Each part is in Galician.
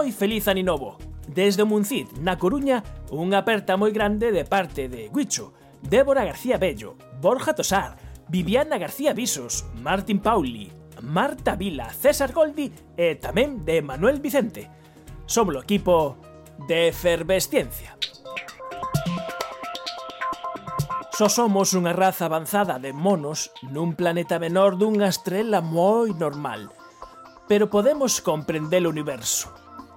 moi feliz Ani Novo. Desde o Muncid, na Coruña, unha aperta moi grande de parte de Guicho, Débora García Bello, Borja Tosar, Viviana García Visos, Martín Pauli, Marta Vila, César Goldi e tamén de Manuel Vicente. Somos o equipo de efervesciencia. Só somos unha raza avanzada de monos nun planeta menor dunha estrela moi normal, pero podemos comprender o universo.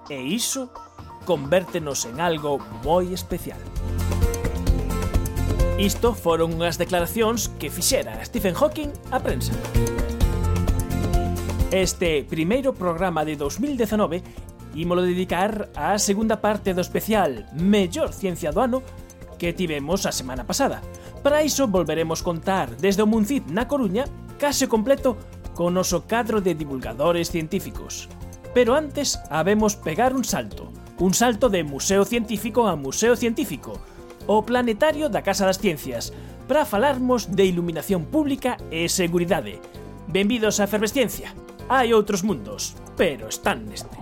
E iso convértenos en algo moi especial. Isto foron unhas declaracións que fixera Stephen Hawking á prensa. Este primeiro programa de 2019 ímolo dedicar á segunda parte do especial Mellor Ciencia do Ano que tivemos a semana pasada. Para iso volveremos contar desde o Muncid na Coruña case completo con noso cadro de divulgadores científicos, Pero antes habemos pegar un salto. Un salto de museo científico a museo científico. O planetario da Casa das Ciencias. Para falarmos de iluminación pública e seguridade. Benvidos a Efervesciencia. Hai outros mundos, pero están neste.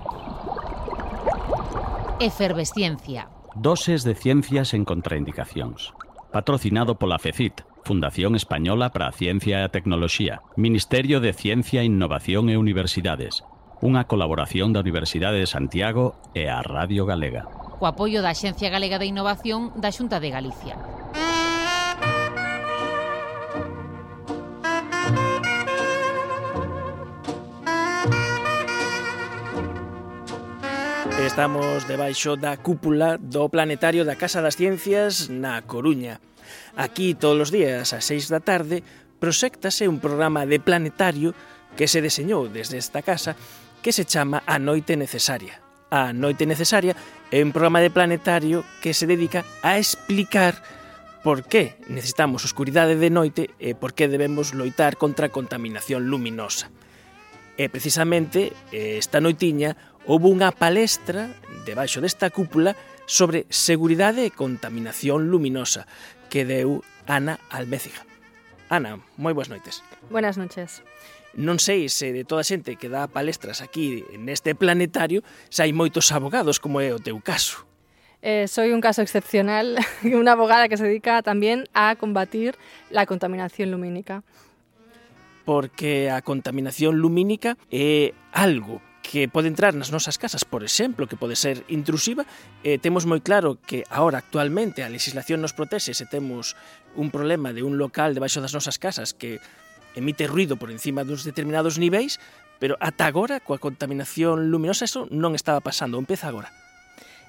Efervesciencia. Doses de ciencias en contraindicacións. Patrocinado pola FECIT, Fundación Española para a Ciencia e a Tecnoloxía, Ministerio de Ciencia, Innovación e Universidades, unha colaboración da Universidade de Santiago e a Radio Galega. Co apoio da Axencia Galega de Innovación da Xunta de Galicia. Estamos debaixo da cúpula do Planetario da Casa das Ciencias na Coruña. Aquí todos os días ás seis da tarde proxectase un programa de planetario que se deseñou desde esta casa que se chama A Noite Necesaria. A Noite Necesaria é un programa de planetario que se dedica a explicar por que necesitamos oscuridade de noite e por que debemos loitar contra a contaminación luminosa. E precisamente eh, esta noitiña houve unha palestra debaixo desta cúpula sobre seguridade e contaminación luminosa que deu Ana Alméciga. Ana, moi boas noites. Buenas noches. Non sei se de toda a xente que dá palestras aquí neste planetario se hai moitos abogados como é o teu caso. Eh, soy un caso excepcional, unha abogada que se dedica tamén a combatir la contaminación lumínica. Porque a contaminación lumínica é algo que pode entrar nas nosas casas, por exemplo, que pode ser intrusiva, eh, temos moi claro que ahora actualmente a legislación nos protexe se temos un problema de un local debaixo das nosas casas que emite ruido por encima duns determinados niveis, pero ata agora, coa contaminación luminosa, eso non estaba pasando, empeza agora.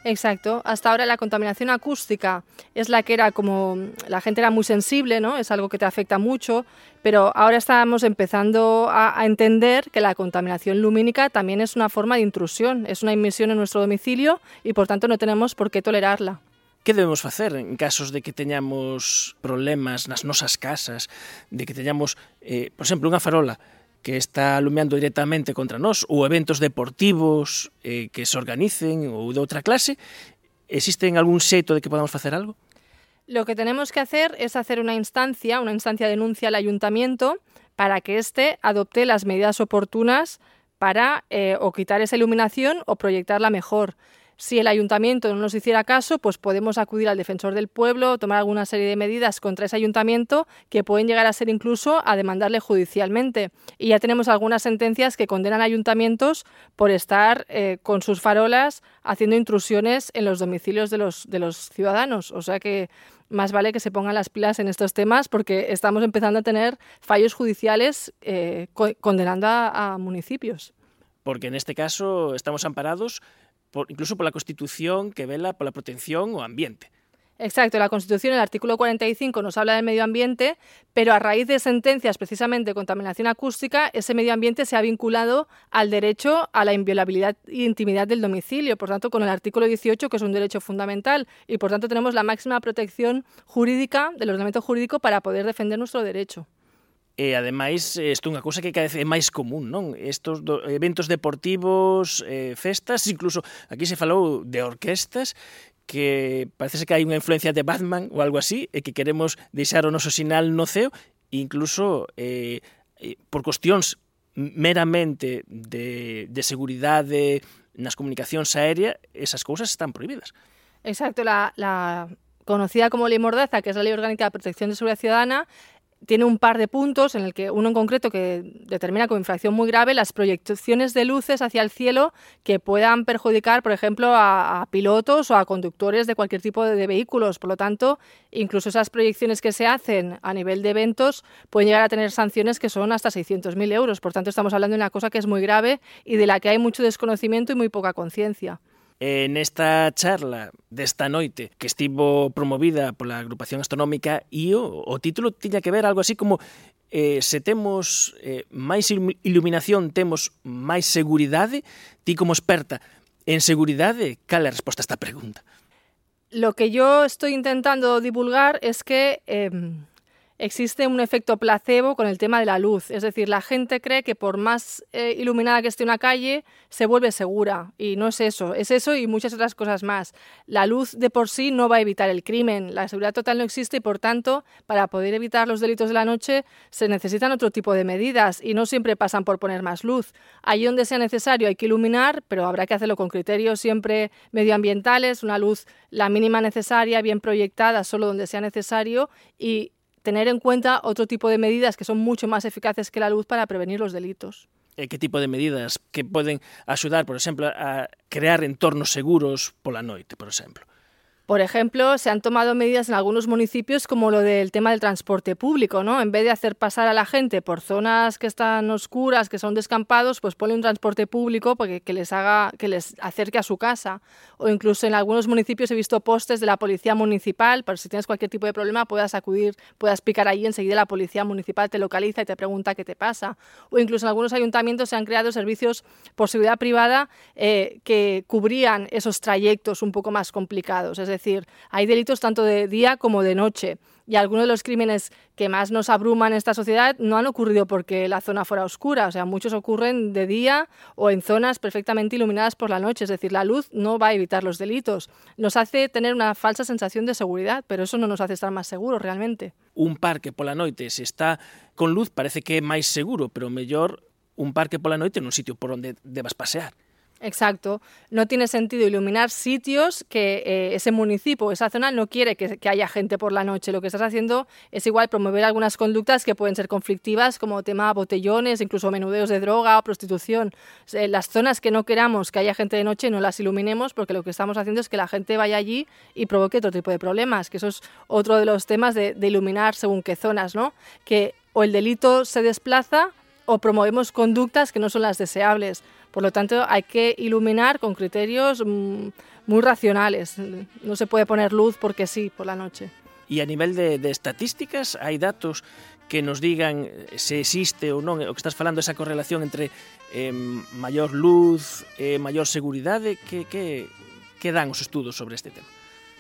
Exacto. Hasta ahora la contaminación acústica es la que era como la gente era muy sensible, ¿no? Es algo que te afecta mucho, pero ahora estamos empezando a, a, entender que la contaminación lumínica también es una forma de intrusión, es una inmisión en nuestro domicilio y por tanto no tenemos por qué tolerarla. que debemos facer en casos de que teñamos problemas nas nosas casas, de que teñamos, eh, por exemplo, unha farola que está alumeando directamente contra nós, ou eventos deportivos eh, que se organicen ou de outra clase, existen algún xeito de que podamos facer algo? Lo que tenemos que hacer es hacer una instancia, una instancia de denuncia al ayuntamiento para que éste adopte las medidas oportunas para eh, o quitar esa iluminación o proyectarla mejor. Si el ayuntamiento no nos hiciera caso, pues podemos acudir al defensor del pueblo, tomar alguna serie de medidas contra ese ayuntamiento que pueden llegar a ser incluso a demandarle judicialmente. Y ya tenemos algunas sentencias que condenan ayuntamientos por estar eh, con sus farolas haciendo intrusiones en los domicilios de los, de los ciudadanos. O sea que más vale que se pongan las pilas en estos temas porque estamos empezando a tener fallos judiciales eh, condenando a municipios. Porque en este caso estamos amparados por, incluso pola Constitución que vela pola protección ao ambiente. Exacto, la Constitución, el artículo 45, nos habla del medio ambiente, pero a raíz de sentencias precisamente de contaminación acústica, ese medio ambiente se ha vinculado al derecho a la inviolabilidad e intimidad del domicilio, por tanto, con el artículo 18, que es un derecho fundamental, y por tanto tenemos la máxima protección jurídica del ordenamiento jurídico para poder defender nuestro derecho. E ademais isto é unha cousa que cada vez é máis común, non? Estos do, eventos deportivos, eh, festas, incluso aquí se falou de orquestas que parece que hai unha influencia de Batman ou algo así, e que queremos deixar o noso sinal no ceo, incluso eh, por cuestións meramente de, de seguridade nas comunicacións aérea, esas cousas están prohibidas. Exacto, la, la conocida como Ley Mordaza, que es la Ley Orgánica de Protección de Seguridad Ciudadana, tiene un par de puntos en el que uno en concreto que determina como infracción muy grave las proyecciones de luces hacia el cielo que puedan perjudicar, por ejemplo, a, a pilotos o a conductores de cualquier tipo de, vehículos. Por lo tanto, incluso esas proyecciones que se hacen a nivel de eventos pueden llegar a tener sanciones que son hasta 600.000 euros. Por tanto, estamos hablando de una cosa que es muy grave y de la que hay mucho desconocimiento y muy poca conciencia. E nesta charla desta noite que estivo promovida pola agrupación astronómica IO, o título tiña que ver algo así como eh, se temos eh, máis iluminación, temos máis seguridade, ti como experta en seguridade, cal é a resposta a esta pregunta? Lo que yo estoy intentando divulgar es que eh, existe un efecto placebo con el tema de la luz. Es decir, la gente cree que por más eh, iluminada que esté una calle, se vuelve segura. Y no es eso. Es eso y muchas otras cosas más. La luz de por sí no va a evitar el crimen. La seguridad total no existe y, por tanto, para poder evitar los delitos de la noche, se necesitan otro tipo de medidas y no siempre pasan por poner más luz. Allí donde sea necesario hay que iluminar, pero habrá que hacerlo con criterios siempre medioambientales, una luz la mínima necesaria, bien proyectada, solo donde sea necesario y tener en cuenta otro tipo de medidas que son mucho más eficaces que la luz para prevenir los delitos. E que tipo de medidas que poden axudar, por exemplo, a crear entornos seguros pola noite, por exemplo? Por ejemplo, se han tomado medidas en algunos municipios como lo del tema del transporte público, ¿no? En vez de hacer pasar a la gente por zonas que están oscuras, que son descampados, pues pone un transporte público porque, que les haga, que les acerque a su casa. O incluso en algunos municipios he visto postes de la policía municipal, para si tienes cualquier tipo de problema puedas acudir, puedas picar ahí, enseguida la policía municipal te localiza y te pregunta qué te pasa. O incluso en algunos ayuntamientos se han creado servicios por seguridad privada eh, que cubrían esos trayectos un poco más complicados. Es decir, hay delitos tanto de día como de noche. Y algunos de los crímenes que más nos abruman en esta sociedad no han ocurrido porque la zona fuera oscura, o sea, muchos ocurren de día o en zonas perfectamente iluminadas por la noche, es decir, la luz no va a evitar los delitos. Nos hace tener una falsa sensación de seguridad, pero eso no nos hace estar más seguros realmente. Un parque pola noite, se está con luz, parece que é máis seguro, pero mellor un parque pola noite nun sitio por onde debas pasear. Exacto. No tiene sentido iluminar sitios que eh, ese municipio, esa zona, no quiere que, haya gente por la noche. Lo que estás haciendo es igual promover algunas conductas que pueden ser conflictivas, como tema botellones, incluso menudeos de droga o prostitución. Eh, las zonas que no queramos que haya gente de noche no las iluminemos porque lo que estamos haciendo es que la gente vaya allí y provoque otro tipo de problemas, que eso es otro de los temas de, de iluminar según qué zonas, ¿no? Que o el delito se desplaza o promovemos conductas que no son las deseables. Por lo tanto, hay que iluminar con criterios mmm, muy racionales. No se puede poner luz porque sí por la noche. E a nivel de, de estatísticas, hai datos que nos digan se existe ou non, o que estás falando, esa correlación entre eh, maior luz eh, maior seguridade, que, que, que dan os estudos sobre este tema?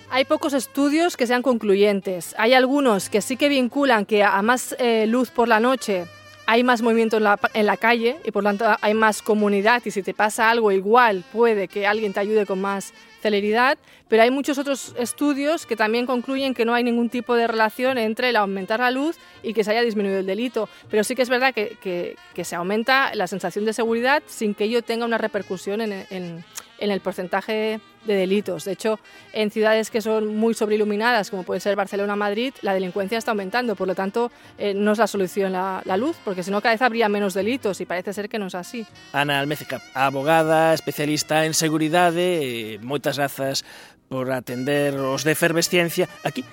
Hay pocos estudios que sean concluyentes. Hay algunos que sí que vinculan que a más eh, luz por la noche hay más movimiento en la, en la calle y por lo tanto hay más comunidad y si te pasa algo igual puede que alguien te ayude con más celeridad, pero hay muchos otros estudios que también concluyen que no hay ningún tipo de relación entre el aumentar la luz y que se haya disminuido el delito. Pero sí que es verdad que, que, que se aumenta la sensación de seguridad sin que ello tenga una repercusión en, en, en el porcentaje de delitos. De hecho, en ciudades que son muy sobreiluminadas, como puede ser Barcelona o Madrid, la delincuencia está aumentando. Por lo tanto, eh, no es la solución la, la luz, porque si no, cada vez habría menos delitos y parece ser que no es así. Ana Almécica, abogada, especialista en seguridade, eh, moitas grazas por atender os de efervesciencia aquí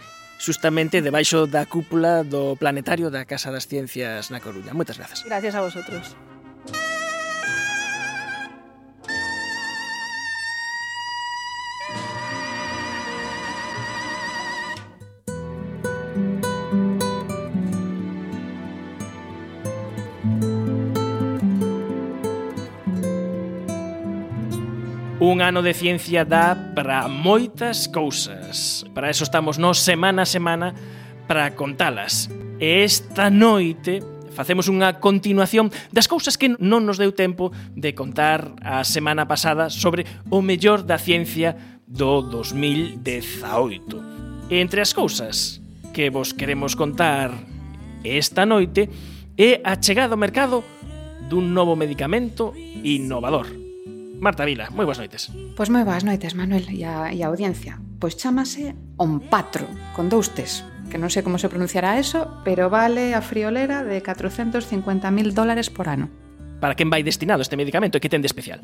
justamente debaixo da cúpula do planetario da Casa das Ciencias na Coruña. Moitas grazas. Gracias a vosotros. un ano de ciencia dá para moitas cousas. Para eso estamos nos semana a semana para contalas. E esta noite facemos unha continuación das cousas que non nos deu tempo de contar a semana pasada sobre o mellor da ciencia do 2018. Entre as cousas que vos queremos contar esta noite é a chegada ao mercado dun novo medicamento innovador Marta Vila, moi boas noites. Pois moi boas noites, Manuel, e a, e a audiencia. Pois chamase Onpatro, con dous tes, que non sei como se pronunciará eso, pero vale a friolera de 450.000 dólares por ano para quen vai destinado este medicamento e que ten de especial?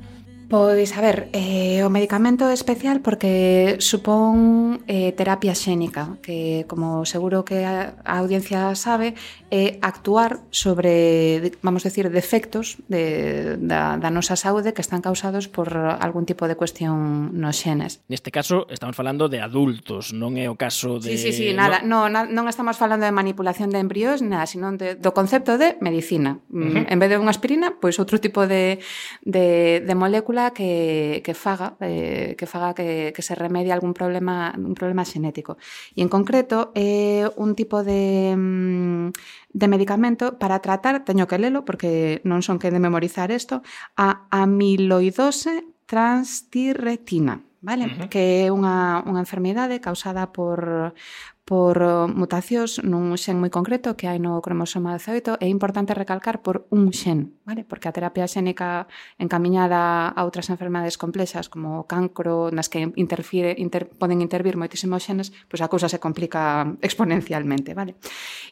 Pois, a ver, eh, o medicamento é especial porque supón eh, terapia xénica, que como seguro que a, a audiencia sabe, é actuar sobre, vamos decir, defectos de, da, da nosa saúde que están causados por algún tipo de cuestión nos xenes. Neste caso, estamos falando de adultos, non é o caso de... Sí, sí, sí, nada, no, na, non estamos falando de manipulación de embriós, nada, sino de, do concepto de medicina. Uh -huh. En vez de unha aspirina, pois pois outro tipo de, de, de molécula que, que faga, eh, que, faga que, que se remedie algún problema, un problema xenético. E en concreto é eh, un tipo de, mm, de medicamento para tratar, teño que lelo porque non son que de memorizar isto, a amiloidose transtirretina. Vale? Uh -huh. Que é unha, unha enfermidade causada por, por eh, mutacións nun xen moi concreto que hai no cromosoma 18 é importante recalcar por un xen, vale? Porque a terapia xénica encamiñada a outras enfermedades complexas como o cancro, nas que interfire, inter, poden intervir moitísimos xenes, pois a cousa se complica exponencialmente, vale?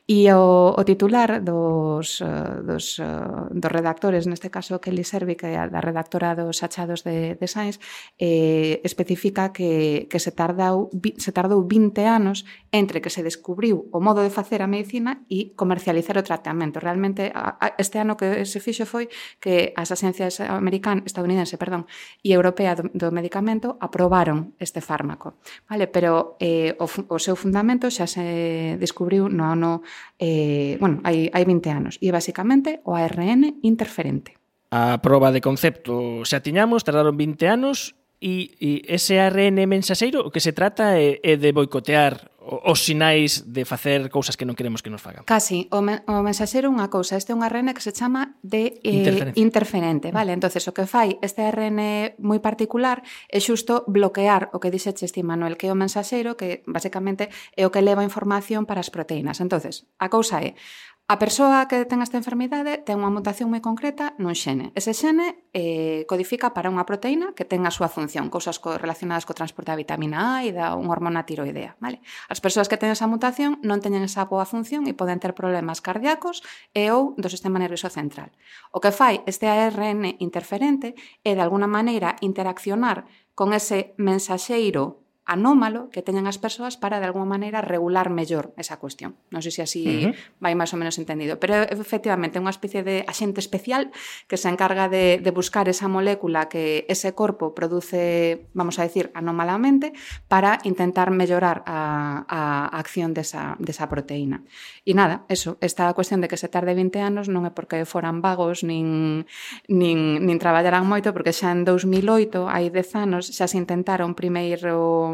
E o, o titular dos, eh, dos, eh, dos redactores, neste caso Kelly Servi, que é da redactora dos achados de, de Science, eh, especifica que, que se, tardou, se tardou 20 anos en entre que se descubriu o modo de facer a medicina e comercializar o tratamento. Realmente este ano que se fixo foi que as asencias americana, estadounidense, perdón, e europea do, do medicamento aprobaron este fármaco. Vale, pero eh, o, o seu fundamento xa se descubriu no ano eh, bueno, hai, hai 20 anos e basicamente o ARN interferente. A proba de concepto xa tiñamos, tardaron 20 anos e, e ese ARN mensaxeiro o que se trata é, é de boicotear os sinais de facer cousas que non queremos que nos fagan. Casi, o, me, o mensaxero é unha cousa, este é un ARN que se chama de eh, interferente, vale? Mm. Entonces o que fai este ARN moi particular é xusto bloquear o que dixeches ti Manuel, que é o mensaxeiro que basicamente é o que leva información para as proteínas. Entonces, a cousa é, A persoa que ten esta enfermidade ten unha mutación moi concreta nun xene. Ese xene eh, codifica para unha proteína que ten a súa función, cousas co, relacionadas co transporte da vitamina A e da unha hormona tiroidea. Vale? As persoas que ten esa mutación non teñen esa boa función e poden ter problemas cardíacos e ou do sistema nervioso central. O que fai este ARN interferente é de alguna maneira interaccionar con ese mensaxeiro anómalo que teñan as persoas para de alguma maneira regular mellor esa cuestión. Non sei se así uh -huh. vai máis ou menos entendido, pero efectivamente é unha especie de axente especial que se encarga de, de buscar esa molécula que ese corpo produce, vamos a decir, anómalamente para intentar mellorar a, a acción desa, desa proteína. E nada, eso, esta cuestión de que se tarde 20 anos non é porque foran vagos nin, nin, nin traballaran moito, porque xa en 2008, hai 10 anos, xa se intentaron primeiro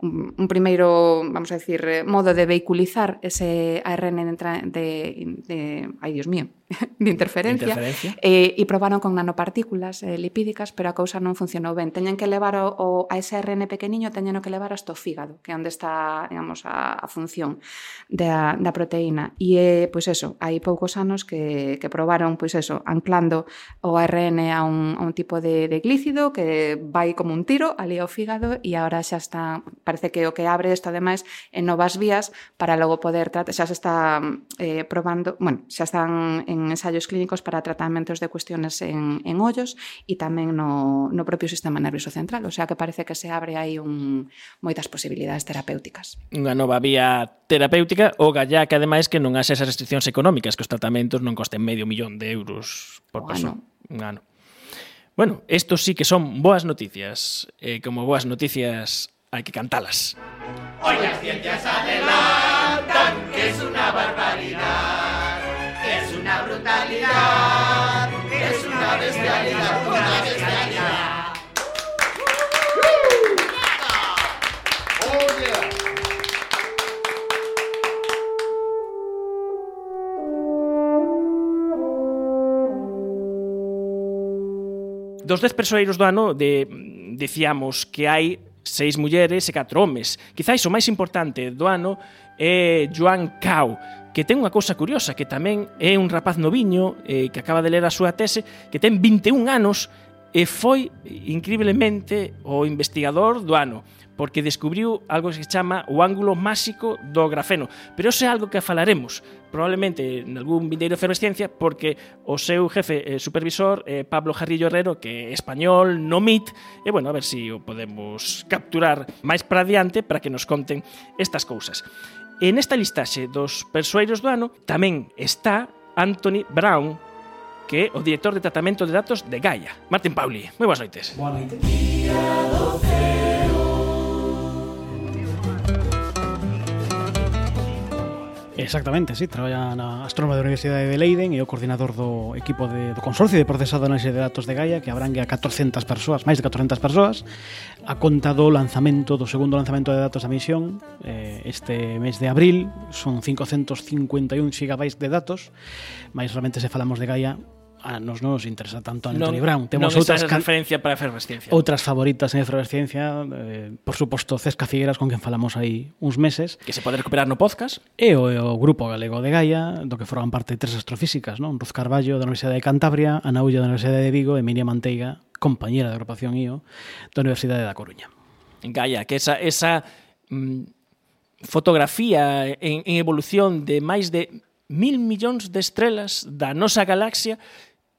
un, un primeiro, vamos a decir, eh, modo de veiculizar ese ARN de, de, de ai, dios mío, de interferencia, interferencia. Eh, e probaron con nanopartículas eh, lipídicas, pero a cousa non funcionou ben. Teñen que levar o, o, a ese ARN pequeniño, teñen que levar hasta o fígado, que é onde está, digamos, a, a función da, da proteína. E, eh, pois eso, hai poucos anos que, que probaron, pois eso, anclando o ARN a un, a un tipo de, de glícido que vai como un tiro ali ao fígado e agora xa está parece que o que abre isto ademais en novas vías para logo poder tratar, xa se está eh, probando, bueno, xa están en ensaios clínicos para tratamentos de cuestiones en, en ollos e tamén no, no propio sistema nervioso central, o sea que parece que se abre aí un, moitas posibilidades terapéuticas. Unha nova vía terapéutica o gallá que ademais que non haxe esas restriccións económicas que os tratamentos non costen medio millón de euros por persoa. Un ano. Bueno, esto sí que son boas noticias. Eh, como boas noticias hay que cantarlas. Hoy las ciencias adelantan que es una barbaridad, que es una brutalidad, que es una bestialidad, una bestialidad. Dos dez persoeiros do ano de, dicíamos que hai seis mulleres e catro homes. Quizáis o máis importante do ano é Joan Cao, que ten unha cousa curiosa, que tamén é un rapaz noviño eh, que acaba de ler a súa tese, que ten 21 anos e foi increíblemente o investigador do ano porque descubriu algo que se chama o ángulo máxico do grafeno. Pero ese é algo que falaremos probablemente en algún vindeiro efervesciencia porque o seu jefe eh, supervisor eh, Pablo Jarrillo Herrero que é español, no MIT e bueno, a ver se si o podemos capturar máis para diante para que nos conten estas cousas. En esta listaxe dos persoeiros do ano tamén está Anthony Brown que é o director de tratamento de datos de Gaia. Martín Pauli, moi boas noites. Boa noite. 12. Exactamente, sí, traballa na Astrónoma da Universidade de Leiden e o coordinador do equipo de, do Consorcio de Procesado Análise de Datos de Gaia que abrangue a 400 persoas, máis de 400 persoas. A conta do lanzamento, do segundo lanzamento de datos da misión eh, este mes de abril son 551 gigabytes de datos máis realmente se falamos de Gaia a nos non nos interesa tanto Anthony non, Brown. Temos non outras referencia para efervescencia. Outras favoritas en efervescencia, eh, por suposto Cesca Figueras con quen falamos aí uns meses, que se pode recuperar no podcast, e o, o grupo galego de Gaia, do que forman parte tres astrofísicas, non? Ruz Carballo da Universidade de Cantabria, Ana Ulla da Universidade de Vigo e Miriam Manteiga, compañera da agrupación IO da Universidade da Coruña. Gaia, que esa esa mm, fotografía en, en evolución de máis de mil millóns de estrelas da nosa galaxia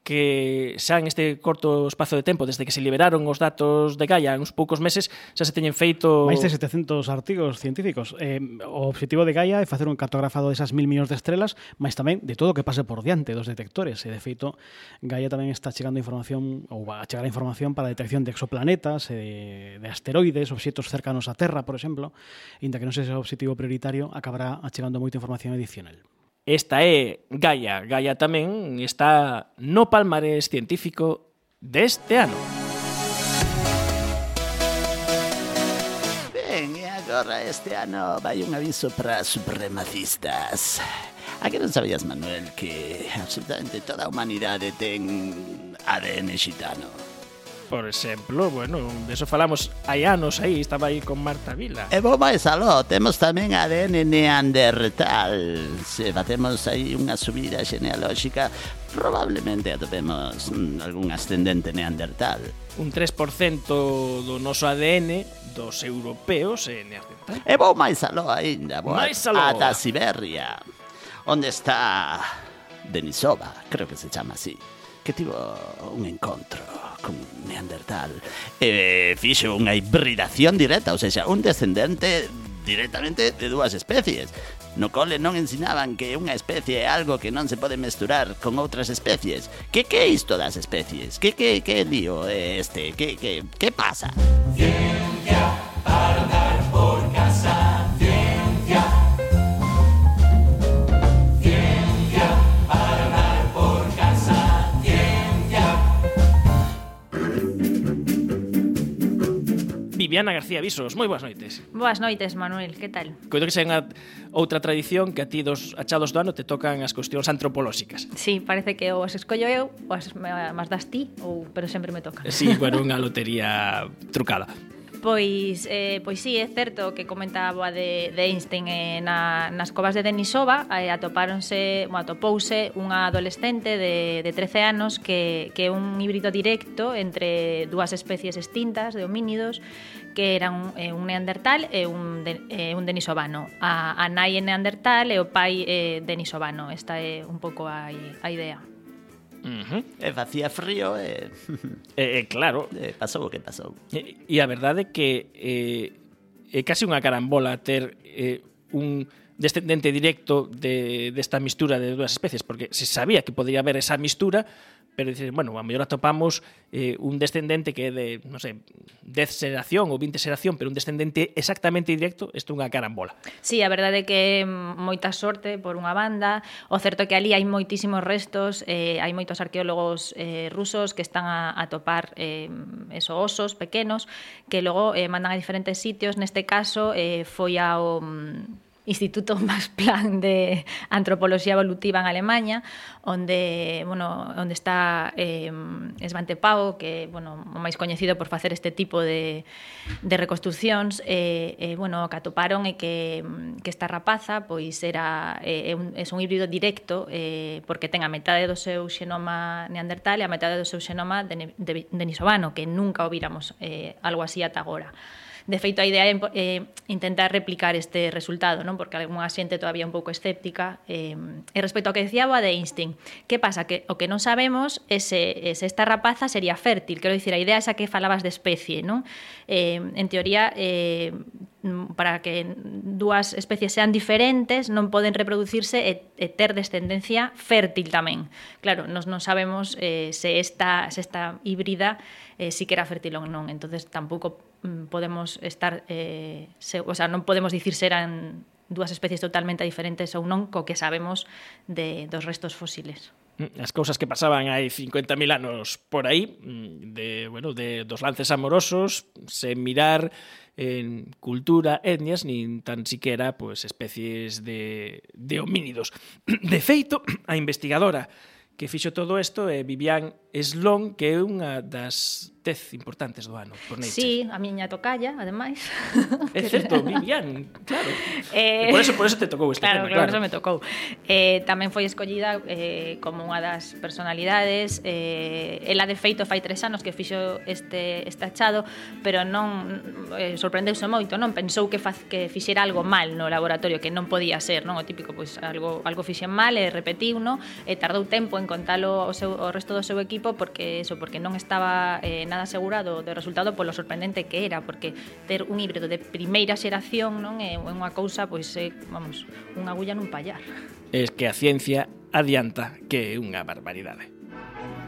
que xa en este corto espazo de tempo desde que se liberaron os datos de Gaia en uns poucos meses xa se teñen feito máis de 700 artigos científicos. Eh, o obxectivo de Gaia é facer un cartografado desas mil millóns de estrelas máis tamén de todo o que pase por diante dos detectores. E de feito Gaia tamén está chegando información ou va a chegar a información para a detección de exoplanetas e de, de asteroides obxetos cercanos á Terra por exemplo inda que non sexa o obxectivo prioritario acabará achegando moita información adicional. Esta é Gaia. Gaia tamén está no palmarés científico deste ano. Ben, e agora este ano vai un aviso para supremacistas. A que non sabías, Manuel, que absolutamente toda a humanidade ten ADN xitano? por exemplo, bueno, de eso falamos hai anos aí, estaba aí con Marta Vila. E vou máis aló, temos tamén ADN Neandertal. Se facemos aí unha subida xenealóxica, probablemente atopemos mm, algún ascendente Neandertal. Un 3% do noso ADN dos europeos é Neandertal. E vou máis aló aínda, vou máis aló. ata Siberia, onde está Denisova, creo que se chama así, que tivo un encontro con Neandertal e fixo unha hibridación directa, ou seja, un descendente directamente de dúas especies. No cole non ensinaban que unha especie é algo que non se pode mesturar con outras especies. Que que é isto das especies? Que que que lío é este? Que que que pasa? Yeah. Viviana García Visos. Moi boas noites. Boas noites, Manuel, que tal? Coito que sen a outra tradición que a ti dos achados do ano te tocan as cuestións antropolóxicas. Sí, parece que ou as escollo eu, ou as más das ti, ou pero sempre me toca. Sí, bueno, unha lotería trucada. Pois, eh, pois sí, é certo que comentaba de, de Einstein eh, na, nas covas de Denisova eh, atopáronse, bueno, atopouse unha adolescente de, de 13 anos que, que é un híbrido directo entre dúas especies extintas de homínidos que eran eh, un neandertal e un, de, eh, un denisovano. A, a nai é neandertal e o pai é eh, denisovano. Esta é un pouco a, a idea. Uh eh, -huh. E facía frío e... e, e claro. Eh, e pasou o que pasou. E, eh, e a verdade é que eh, é case unha carambola ter eh, un descendente directo de, desta de mistura de dúas especies, porque se sabía que podía haber esa mistura, pero dices, bueno, a mellor atopamos eh, un descendente que é de, non sei, 10 xeración ou 20 xeración, pero un descendente exactamente directo, isto é unha carambola. Sí, a verdade é que moita sorte por unha banda, o certo que ali hai moitísimos restos, eh, hai moitos arqueólogos eh, rusos que están a, a topar eh, esos osos pequenos que logo eh, mandan a diferentes sitios, neste caso eh, foi ao mm, Instituto Max Planck de Antropoloxía Evolutiva en Alemania, onde, bueno, onde está eh, Svante Pau, que, bueno, o máis coñecido por facer este tipo de, de reconstruccións, e, eh, eh, bueno, o que atoparon é que, que esta rapaza, pois, era eh, un, é un híbrido directo, eh, porque ten a metade do seu xenoma neandertal e a metade do seu xenoma de, de, denisovano, que nunca o víramos eh, algo así ata agora. De feito, a idea é eh, intentar replicar este resultado, non? porque algunha xente todavía un pouco escéptica. Eh, e respecto ao que decía Boa de Einstein, que pasa? Que o que non sabemos é se, se esta rapaza sería fértil. Quero dicir, a idea esa que falabas de especie. Non? Eh, en teoría, eh, Mm, para que dúas especies sean diferentes non poden reproducirse e, e ter descendencia fértil tamén. Claro, nos non sabemos eh, se esta, se esta híbrida eh, si que era fértil ou non, entonces tampouco mm, podemos estar eh, se, o sea, non podemos dicir se eran dúas especies totalmente diferentes ou non co que sabemos de dos restos fósiles. Mm, as cousas que pasaban hai 50.000 anos por aí, mm, de, bueno, de dos lances amorosos, sen mirar en cultura, etnias, nin tan siquera pues, especies de, de homínidos. De feito, a investigadora que fixo todo isto é Vivian Sloan, que é unha das tez importantes do ano por Nature. Sí, a miña tocalla, ademais. É certo, Vivian, claro. Eh, por eso por eso te tocou este claro, tema, claro. Por eso me tocou. Eh, tamén foi escollida eh, como unha das personalidades. Eh, ela, de feito, fai tres anos que fixo este, este achado, pero non eh, sorprendeuse moito, non pensou que, faz, que fixera algo mal no laboratorio, que non podía ser, non? O típico, pois, algo, algo fixen mal, e repetiu, non? E tardou tempo en contalo ao, seu, ao resto do seu equipo porque eso, porque non estaba eh, nada asegurado do resultado polo sorprendente que era, porque ter un híbrido de primeira xeración non é unha cousa, pois é, vamos, unha agulla nun pallar. Es que a ciencia adianta que é unha barbaridade.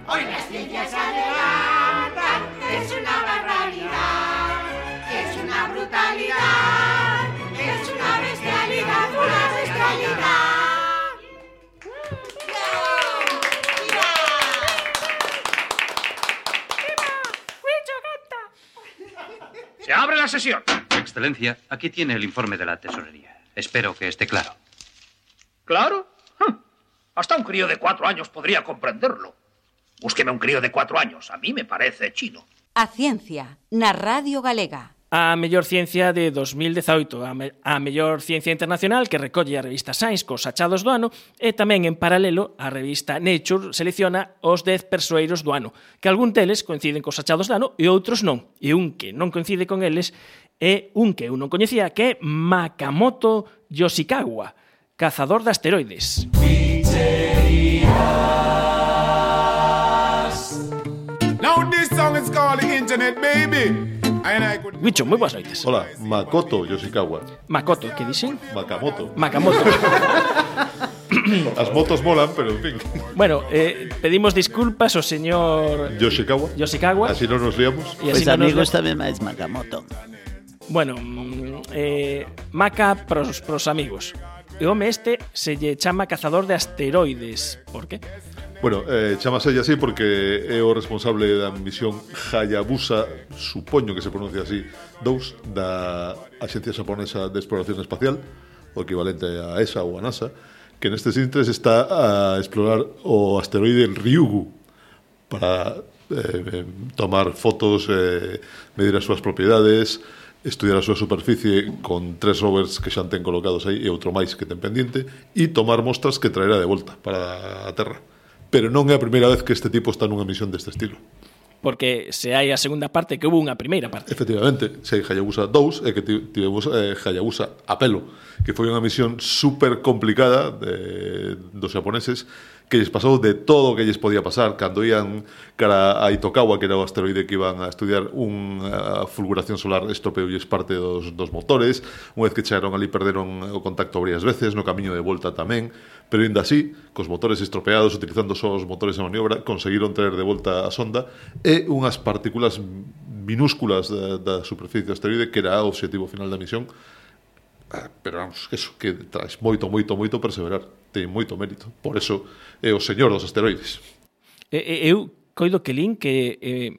Hoy las ciencias adelantan, es una barbaridad, es una brutalidad, es una bestialidad, una bestialidad. Se abre la sesión. Excelencia, aquí tiene el informe de la tesorería. Espero que esté claro. ¿Claro? Hasta un crío de cuatro años podría comprenderlo. Búsqueme un crío de cuatro años. A mí me parece chino. A ciencia, na Radio Galega. a mellor ciencia de 2018, a, me, a mellor ciencia internacional que recolle a revista Science cos achados do ano e tamén en paralelo a revista Nature selecciona os 10 persoeiros do ano, que algún deles coinciden cos achados do ano e outros non. E un que non coincide con eles é un que eu non coñecía que é Makamoto Yoshikawa, cazador de asteroides. Now this song is called Internet Baby. Wicho, moi boas noites. Hola, Makoto Yoshikawa. Makoto, que dixen? Makamoto. Makamoto. As motos molan, pero en fin. Bueno, eh, pedimos disculpas ao señor Yoshikawa. Yoshikawa. Así non nos liamos. E así pues no amigos tamén máis Makamoto. Bueno, mm, eh, Maka pros, pros amigos. E home este se lle chama cazador de asteroides. Por que? Bueno, eh, chamase así porque é o responsable da misión Hayabusa, supoño que se pronuncia así, 2 da Axencia Xaponesa de Exploración Espacial, o equivalente a ESA ou a NASA, que neste sintres está a explorar o asteroide Ryugu para eh, tomar fotos, eh, medir as súas propiedades, estudiar a súa superficie con tres rovers que xa ten colocados aí e outro máis que ten pendiente e tomar mostras que traerá de volta para a Terra pero non é a primeira vez que este tipo está nunha misión deste estilo. Porque se hai a segunda parte que houve unha primeira parte. Efectivamente, se hai Hayabusa 2 é que tivemos eh, Hayabusa a pelo, que foi unha misión super complicada de, eh, dos japoneses que lles pasou de todo o que lles podía pasar cando ian cara a Itokawa que era o asteroide que iban a estudiar unha fulguración solar estropeoulles parte dos, dos motores unha vez que chegaron ali perderon o contacto varias veces no camiño de volta tamén Pero ainda así, cos motores estropeados, utilizando só os motores de maniobra, conseguiron traer de volta a sonda e unhas partículas minúsculas da, da superficie do asteroide que era o objetivo final da misión. Ah, pero vamos, eso que traes moito, moito, moito perseverar. Ten moito mérito. Por eso é o señor dos asteroides. Eu coido que Lin que eh,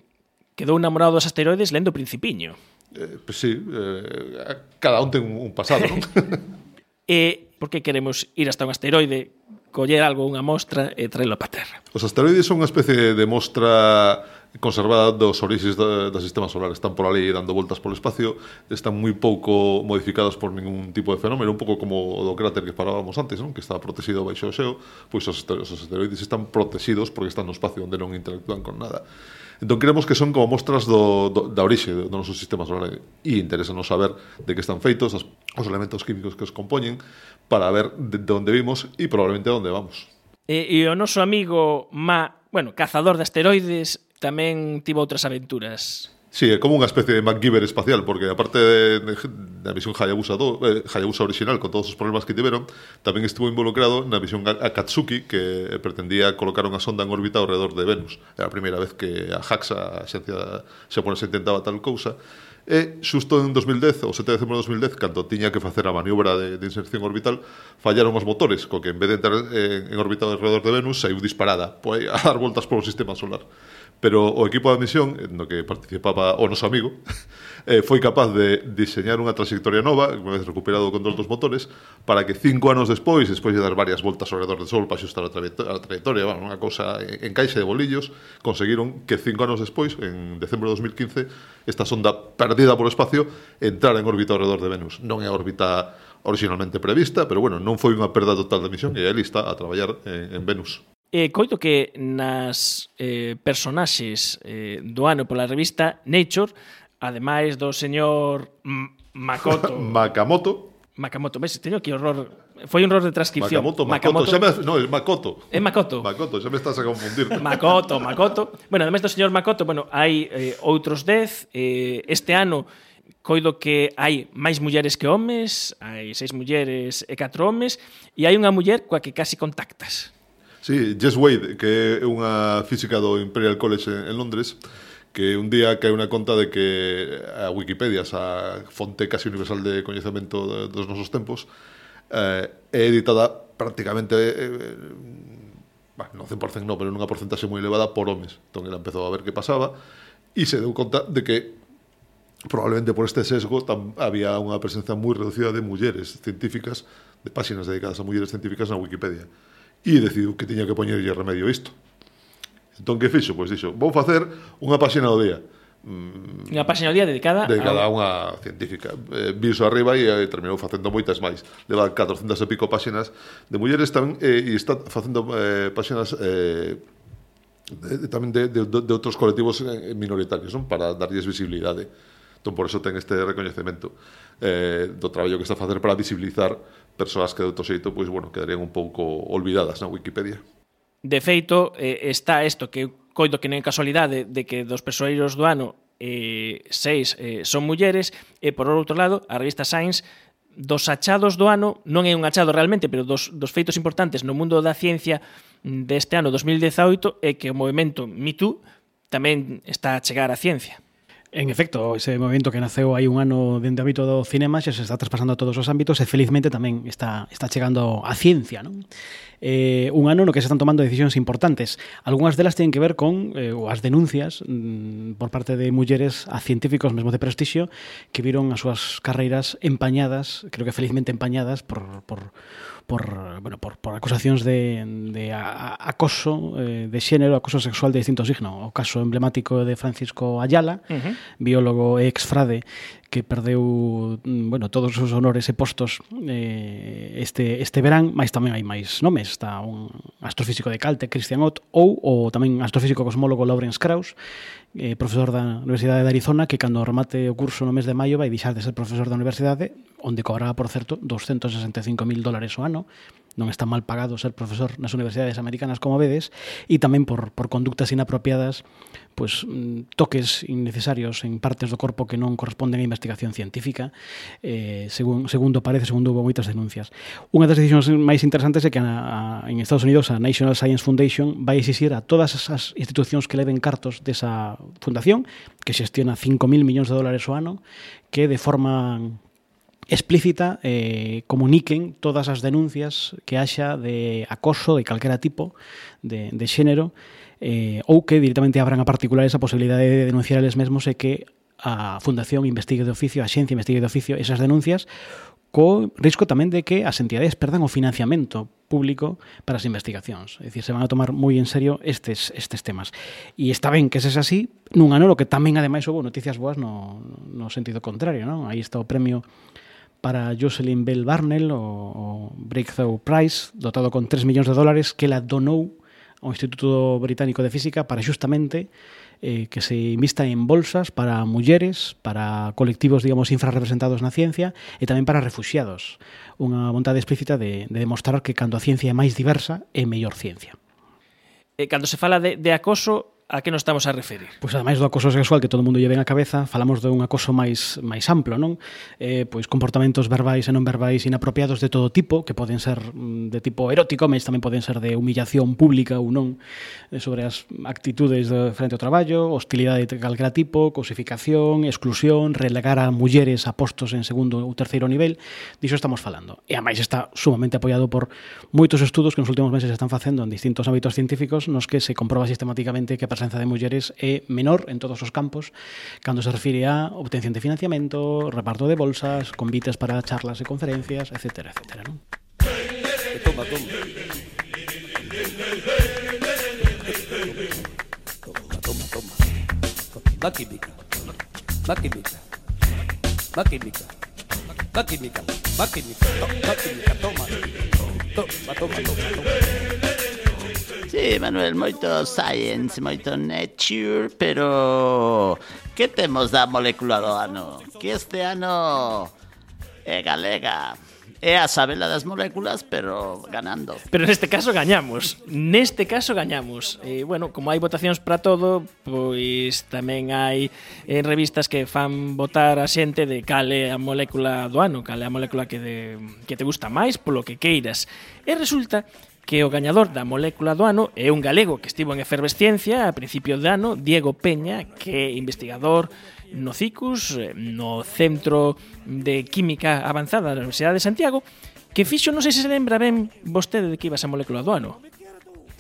quedou enamorado dos asteroides lendo Principiño. Eh, pues sí, eh, cada un ten un pasado, non? eh, porque queremos ir hasta un asteroide, coller algo, unha mostra e traelo para Terra. Os asteroides son unha especie de mostra conservada dos orixes do, do sistema solar. Están por ali dando voltas polo espacio, están moi pouco modificados por ningún tipo de fenómeno, un pouco como o do cráter que falábamos antes, non? que estaba protegido baixo o xeo, pois os asteroides están protegidos porque están no espacio onde non interactúan con nada. Entón creemos que son como mostras do, do, da orixe do noso sistema solar e interesanos saber de que están feitos os, os elementos químicos que os compoñen para ver de, de onde vimos e probablemente onde vamos. E, e o noso amigo Ma, bueno, cazador de asteroides, tamén tivo outras aventuras. Sí, é como unha especie de MacGyver espacial, porque aparte de, da misión Hayabusa, 2, eh, Hayabusa original, con todos os problemas que tiveron, tamén estuvo involucrado na misión Akatsuki, que pretendía colocar unha sonda en órbita ao redor de Venus. Era a primeira vez que a JAXA, a xencia xaponesa, intentaba tal cousa. E xusto en 2010, o 7 de decembro de 2010, cando tiña que facer a maniobra de, de inserción orbital, fallaron os motores, co que en vez de entrar en, en órbita alrededor de Venus, saiu disparada, pois a dar voltas polo sistema solar. Pero o equipo de admisión, no que participaba o noso amigo, eh, foi capaz de diseñar unha trayectoria nova, unha vez recuperado o control dos motores, para que cinco anos despois, despois de dar varias voltas ao redor do Sol para xustar a, a trayectoria, bueno, unha cousa en caixa de bolillos, conseguiron que cinco anos despois, en decembro de 2015, esta sonda perdida polo espacio entrara en órbita ao redor de Venus. Non é a órbita originalmente prevista, pero bueno, non foi unha perda total de misión e aí está a traballar en, en Venus. E coito que nas eh, personaxes eh, do ano pola revista Nature, ademais do señor M Makoto... Makamoto. Makamoto, ves, teño aquí horror Foi un error de transcripción. Makamoto, Makoto, Makoto. Me, no, é Makoto. É Makoto. Makoto, xa me estás a confundir. Makoto, Makoto. Bueno, ademais do señor Makoto, bueno, hai eh, outros 10. Eh, este ano coido que hai máis mulleres que homes, hai seis mulleres e catro homes, e hai unha muller coa que casi contactas. Sí, Jess Wade, que é unha física do Imperial College en, Londres, que un día cae unha conta de que a Wikipedia, esa fonte casi universal de coñecemento dos nosos tempos, eh, é editada prácticamente eh, eh bueno, non 100% no, pero nunha porcentaxe moi elevada por homes. Entón, ela empezou a ver que pasaba e se deu conta de que probablemente por este sesgo tam, había unha presencia moi reducida de mulleres científicas, de páxinas dedicadas a mulleres científicas na Wikipedia e decidiu que tiña que poñerlle remedio a isto. Entón, que fixo? Pois dixo, vou facer unha páxina ao día. Mm, unha páxina ao día dedicada, dedicada a... unha científica. Eh, viso arriba e eh, terminou facendo moitas máis. Leva 400 e pico páxinas de mulleres tamén eh, e está facendo eh, páxinas eh, de, tamén de, de, de outros colectivos eh, minoritarios, non? para darlles visibilidade. Entón, por eso ten este recoñecemento eh, do traballo que está a facer para visibilizar persoas que de outro xeito, pois, bueno, quedarían un pouco olvidadas na Wikipedia. De feito, eh, está isto que coido que non é casualidade de que dos persoeiros do ano eh, seis eh, son mulleres e por outro lado a revista Science dos achados do ano, non é un achado realmente, pero dos, dos feitos importantes no mundo da ciencia deste ano 2018 é que o movimento MeToo tamén está a chegar á ciencia. En efecto, ese movimento que naceu hai un ano dende o ámbito do cinema xa se está traspasando a todos os ámbitos e felizmente tamén está, está chegando a ciencia, non? eh, un ano no que se están tomando decisións importantes. Algúnas delas teñen que ver con eh, as denuncias mm, por parte de mulleres a científicos mesmo de prestixio que viron as súas carreiras empañadas, creo que felizmente empañadas por, por por, bueno, por, por acusacións de, de acoso eh, de xénero, acoso sexual de distinto signo. O caso emblemático de Francisco Ayala, uh -huh. biólogo e exfrade, que perdeu mm, bueno, todos os honores e postos eh, este, este verán, máis tamén hai máis nomes está un astrofísico de Calte, Christian Ott, ou o tamén astrofísico cosmólogo Lawrence Krauss, eh, profesor da Universidade de Arizona, que cando remate o curso no mes de maio vai deixar de ser profesor da universidade, onde cobraba, por certo, 265.000 dólares o ano, non está mal pagado ser profesor nas universidades americanas como vedes, e tamén por, por conductas inapropiadas pues, mm, toques innecesarios en partes do corpo que non corresponden á investigación científica, eh, según, segundo parece, segundo houve moitas denuncias. Unha das decisións máis interesantes é que a, a, en Estados Unidos a National Science Foundation vai exixir a todas as institucións que leven cartos desa fundación, que xestiona 5.000 millóns de dólares o ano, que de forma explícita eh, comuniquen todas as denuncias que haxa de acoso de calquera tipo de, de xénero eh, ou que directamente abran a particulares a posibilidade de denunciar eles mesmos e que a Fundación investigue de oficio, a Xencia investigue de oficio esas denuncias co risco tamén de que as entidades perdan o financiamento público para as investigacións. É dicir, se van a tomar moi en serio estes, estes temas. E está ben que ses así, nun ano lo que tamén ademais houve noticias boas no, no sentido contrario. Non? Aí está o premio para Jocelyn Bell Barnell, o, o Breakthrough Prize, dotado con 3 millóns de dólares, que la donou ao Instituto Británico de Física para justamente eh, que se invista en bolsas para mulleres, para colectivos, digamos, infrarrepresentados na ciencia e tamén para refugiados. Unha vontade explícita de, de demostrar que cando a ciencia é máis diversa, é mellor ciencia. E cando se fala de, de acoso, a que nos estamos a referir? Pois ademais do acoso sexual que todo mundo lle ven a cabeza, falamos de un acoso máis máis amplo, non? Eh, pois comportamentos verbais e non verbais inapropiados de todo tipo, que poden ser mm, de tipo erótico, mas tamén poden ser de humillación pública ou non, eh, sobre as actitudes de frente ao traballo, hostilidade de calquera tipo, cosificación, exclusión, relegar a mulleres a postos en segundo ou terceiro nivel, diso estamos falando. E ademais está sumamente apoiado por moitos estudos que nos últimos meses están facendo en distintos ámbitos científicos nos que se comproba sistemáticamente que a presenza de mulleres é menor en todos os campos cando se refire a obtención de financiamento, reparto de bolsas, convites para charlas e conferencias, etc. etc non? Toma, toma. Toma, toma, toma. Va química. Va química. Va química. Va química. Va química. Va química. Toma. Toma, toma, toma. toma. Sí, Manuel, moito science, moito nature, pero que temos da molécula do ano? Que este ano é galega. É a sabela das moléculas, pero ganando. Pero neste caso gañamos. Neste caso gañamos. E, bueno, como hai votacións para todo, pois tamén hai eh, revistas que fan votar a xente de cale a molécula do ano, cale a molécula que, de, que te gusta máis, polo que queiras. E resulta que o gañador da molécula do ano é un galego que estivo en efervesciencia a principio de ano, Diego Peña, que é investigador no CICUS, eh, no Centro de Química Avanzada da Universidade de Santiago, que fixo, non sei se se lembra ben vostede de que iba esa molécula do ano.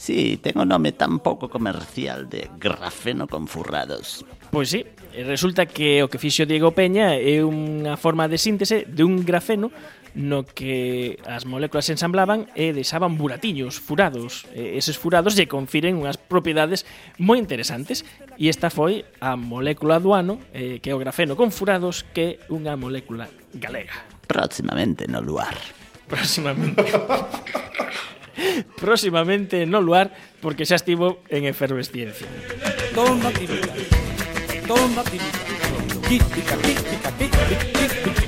Sí, ten o nome tan pouco comercial de grafeno con furrados. Pois sí, resulta que o que fixo Diego Peña é unha forma de síntese de un grafeno no que as moléculas se ensamblaban e deixaban buratiños, furados. E eses furados lle confiren unhas propiedades moi interesantes. E esta foi a molécula do ano, eh, que é o grafeno con furados, que é unha molécula galega. Próximamente no luar. Próximamente. Próximamente no luar, porque xa estivo en efervesciencia. Toma pirita, toma pirita, típica, típica, típica, típica.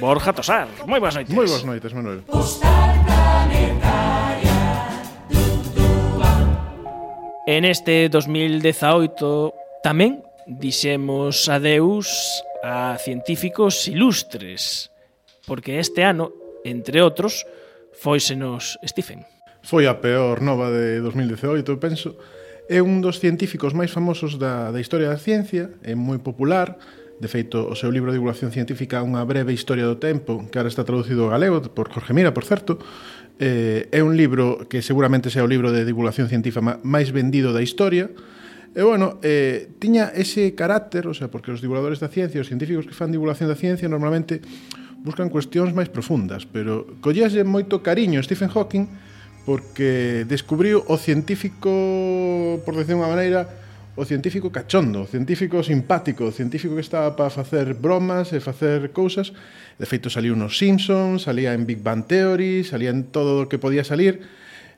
Borja Tosar, moi boas noites. Moi boas noites, Manuel. En este 2018 tamén dixemos adeus a científicos ilustres, porque este ano, entre outros, foisenos Stephen. Foi a peor nova de 2018, penso, É un dos científicos máis famosos da, da historia da ciencia, é moi popular, De feito, o seu libro de divulgación científica Unha breve historia do tempo, que ahora está traducido ao galego por Jorge Mira, por certo, eh, é un libro que seguramente sea o libro de divulgación científica máis vendido da historia, E, bueno, eh, tiña ese carácter, o sea, porque os divulgadores da ciencia, os científicos que fan divulgación da ciencia, normalmente buscan cuestións máis profundas, pero collíase moito cariño Stephen Hawking porque descubriu o científico, por decir unha maneira, o científico cachondo, o científico simpático, o científico que estaba para facer bromas e facer cousas. De feito, saliu nos Simpsons, salía en Big Bang Theory, salía en todo o que podía salir,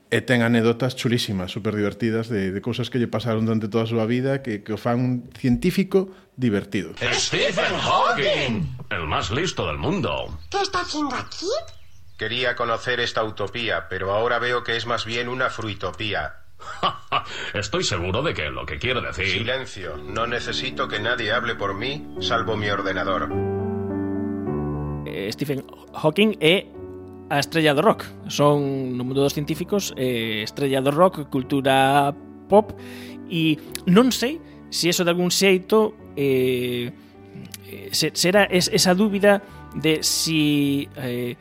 e ten anécdotas chulísimas, super divertidas, de, de cousas que lle pasaron durante toda a súa vida, que, que o fan un científico divertido. Stephen Hawking, el más listo del mundo. ¿Qué está haciendo aquí? Quería conocer esta utopía, pero ahora veo que es más bien una fruitopía. Estoy seguro de que lo que quiero decir... Silencio. No necesito que nadie hable por mí, salvo mi ordenador. Eh, Stephen Hawking é a estrella do rock. Son, no mundo dos científicos, eh, estrella do rock, cultura pop, e non sei se eso de algún xeito eh, será esa dúbida de si... Eh,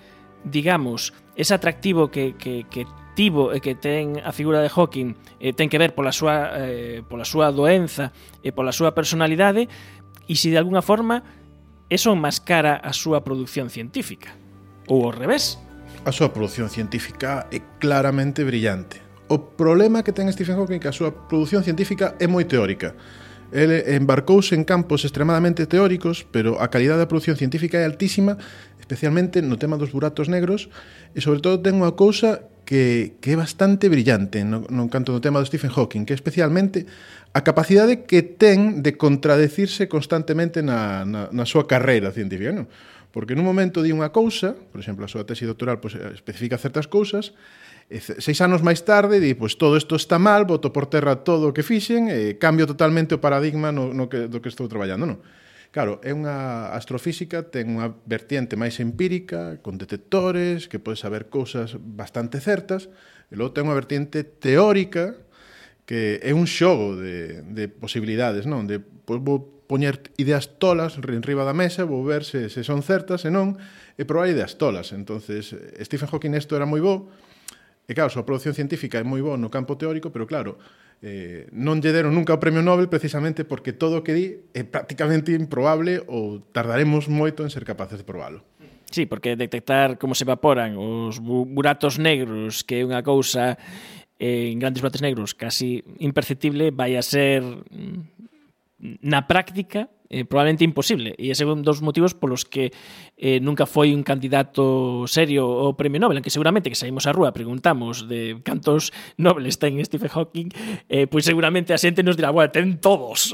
digamos, ese atractivo que, que, que tivo e eh, que ten a figura de Hawking eh, ten que ver pola súa, eh, pola súa doenza e pola súa personalidade e se de alguna forma eso enmascara a súa produción científica. Ou ao revés. A súa produción científica é claramente brillante. O problema que ten Stephen Hawking é que a súa produción científica é moi teórica. Ele embarcouse en campos extremadamente teóricos, pero a calidade da produción científica é altísima especialmente no tema dos buratos negros, e sobre todo ten unha cousa que, que é bastante brillante no, no canto do tema do Stephen Hawking, que é especialmente a capacidade que ten de contradecirse constantemente na, na, na súa carreira científica. Non? Porque nun momento di unha cousa, por exemplo, a súa tesi doctoral pues, especifica certas cousas, e seis anos máis tarde di, pois todo isto está mal, boto por terra todo o que fixen, e cambio totalmente o paradigma no, no que, do que estou traballando. Non? Claro, é unha astrofísica ten unha vertiente máis empírica, con detectores, que pode saber cousas bastante certas, e logo ten unha vertiente teórica que é un xogo de, de posibilidades, non? De, pois, vou poñer ideas tolas en riba da mesa, vou ver se, se son certas e non, e probar ideas tolas. entonces Stephen Hawking isto era moi bo, E claro, a súa produción científica é moi boa no campo teórico, pero claro, eh, non lle deron nunca o premio Nobel precisamente porque todo o que di é prácticamente improbable ou tardaremos moito en ser capaces de probalo. Sí, porque detectar como se evaporan os bu buratos negros, que é unha cousa eh, en grandes buratos negros casi imperceptible, vai a ser mm, na práctica eh, probablemente imposible. E ese é un dos motivos polos que eh, nunca foi un candidato serio ao Premio Nobel, que seguramente que saímos á rúa, preguntamos de cantos Nobeles ten Stephen Hawking, eh, pois seguramente a xente nos dirá, bueno, ten todos.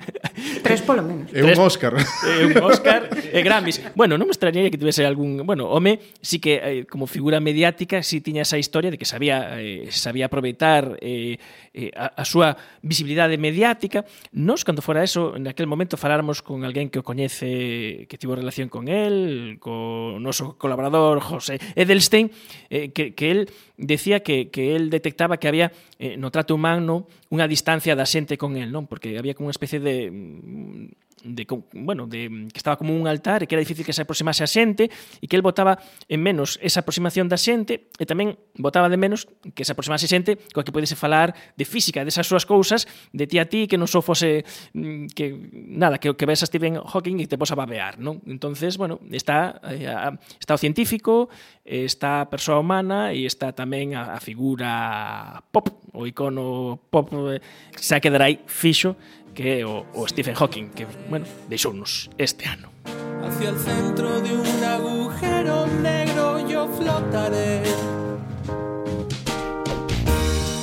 Tres polo menos. Eh, é eh, un Óscar. É un Óscar e Grammys. Bueno, non me extrañaría que tivese algún... Bueno, home, sí que eh, como figura mediática sí tiña esa historia de que sabía eh, sabía aproveitar eh, eh, a, a súa visibilidade mediática. Nos, cando fora eso, en aquel momento faláramos con alguén que o coñece, que tivo relación con él, co noso colaborador José Edelstein, eh, que, que él decía que, que él detectaba que había eh, no trato humano unha distancia da xente con él, non? Porque había como unha especie de mm, de bueno, de que estaba como un altar e que era difícil que se aproximase a xente e que el botaba en menos esa aproximación da xente e tamén botaba de menos que se aproximase xente coa que pudese falar de física, desas súas cousas, de ti a ti que non só fose mm, que nada, que que ves a Stephen Hawking e te pos a babear, non? Entonces, bueno, está eh, está o científico, está a persoa humana e está tamén a, a figura pop, o icono pop, eh, xa quedará aí fixo que o, o Stephen Hawking, que, bueno, deixounos este ano. Hacia el centro de un agujero negro yo flotaré.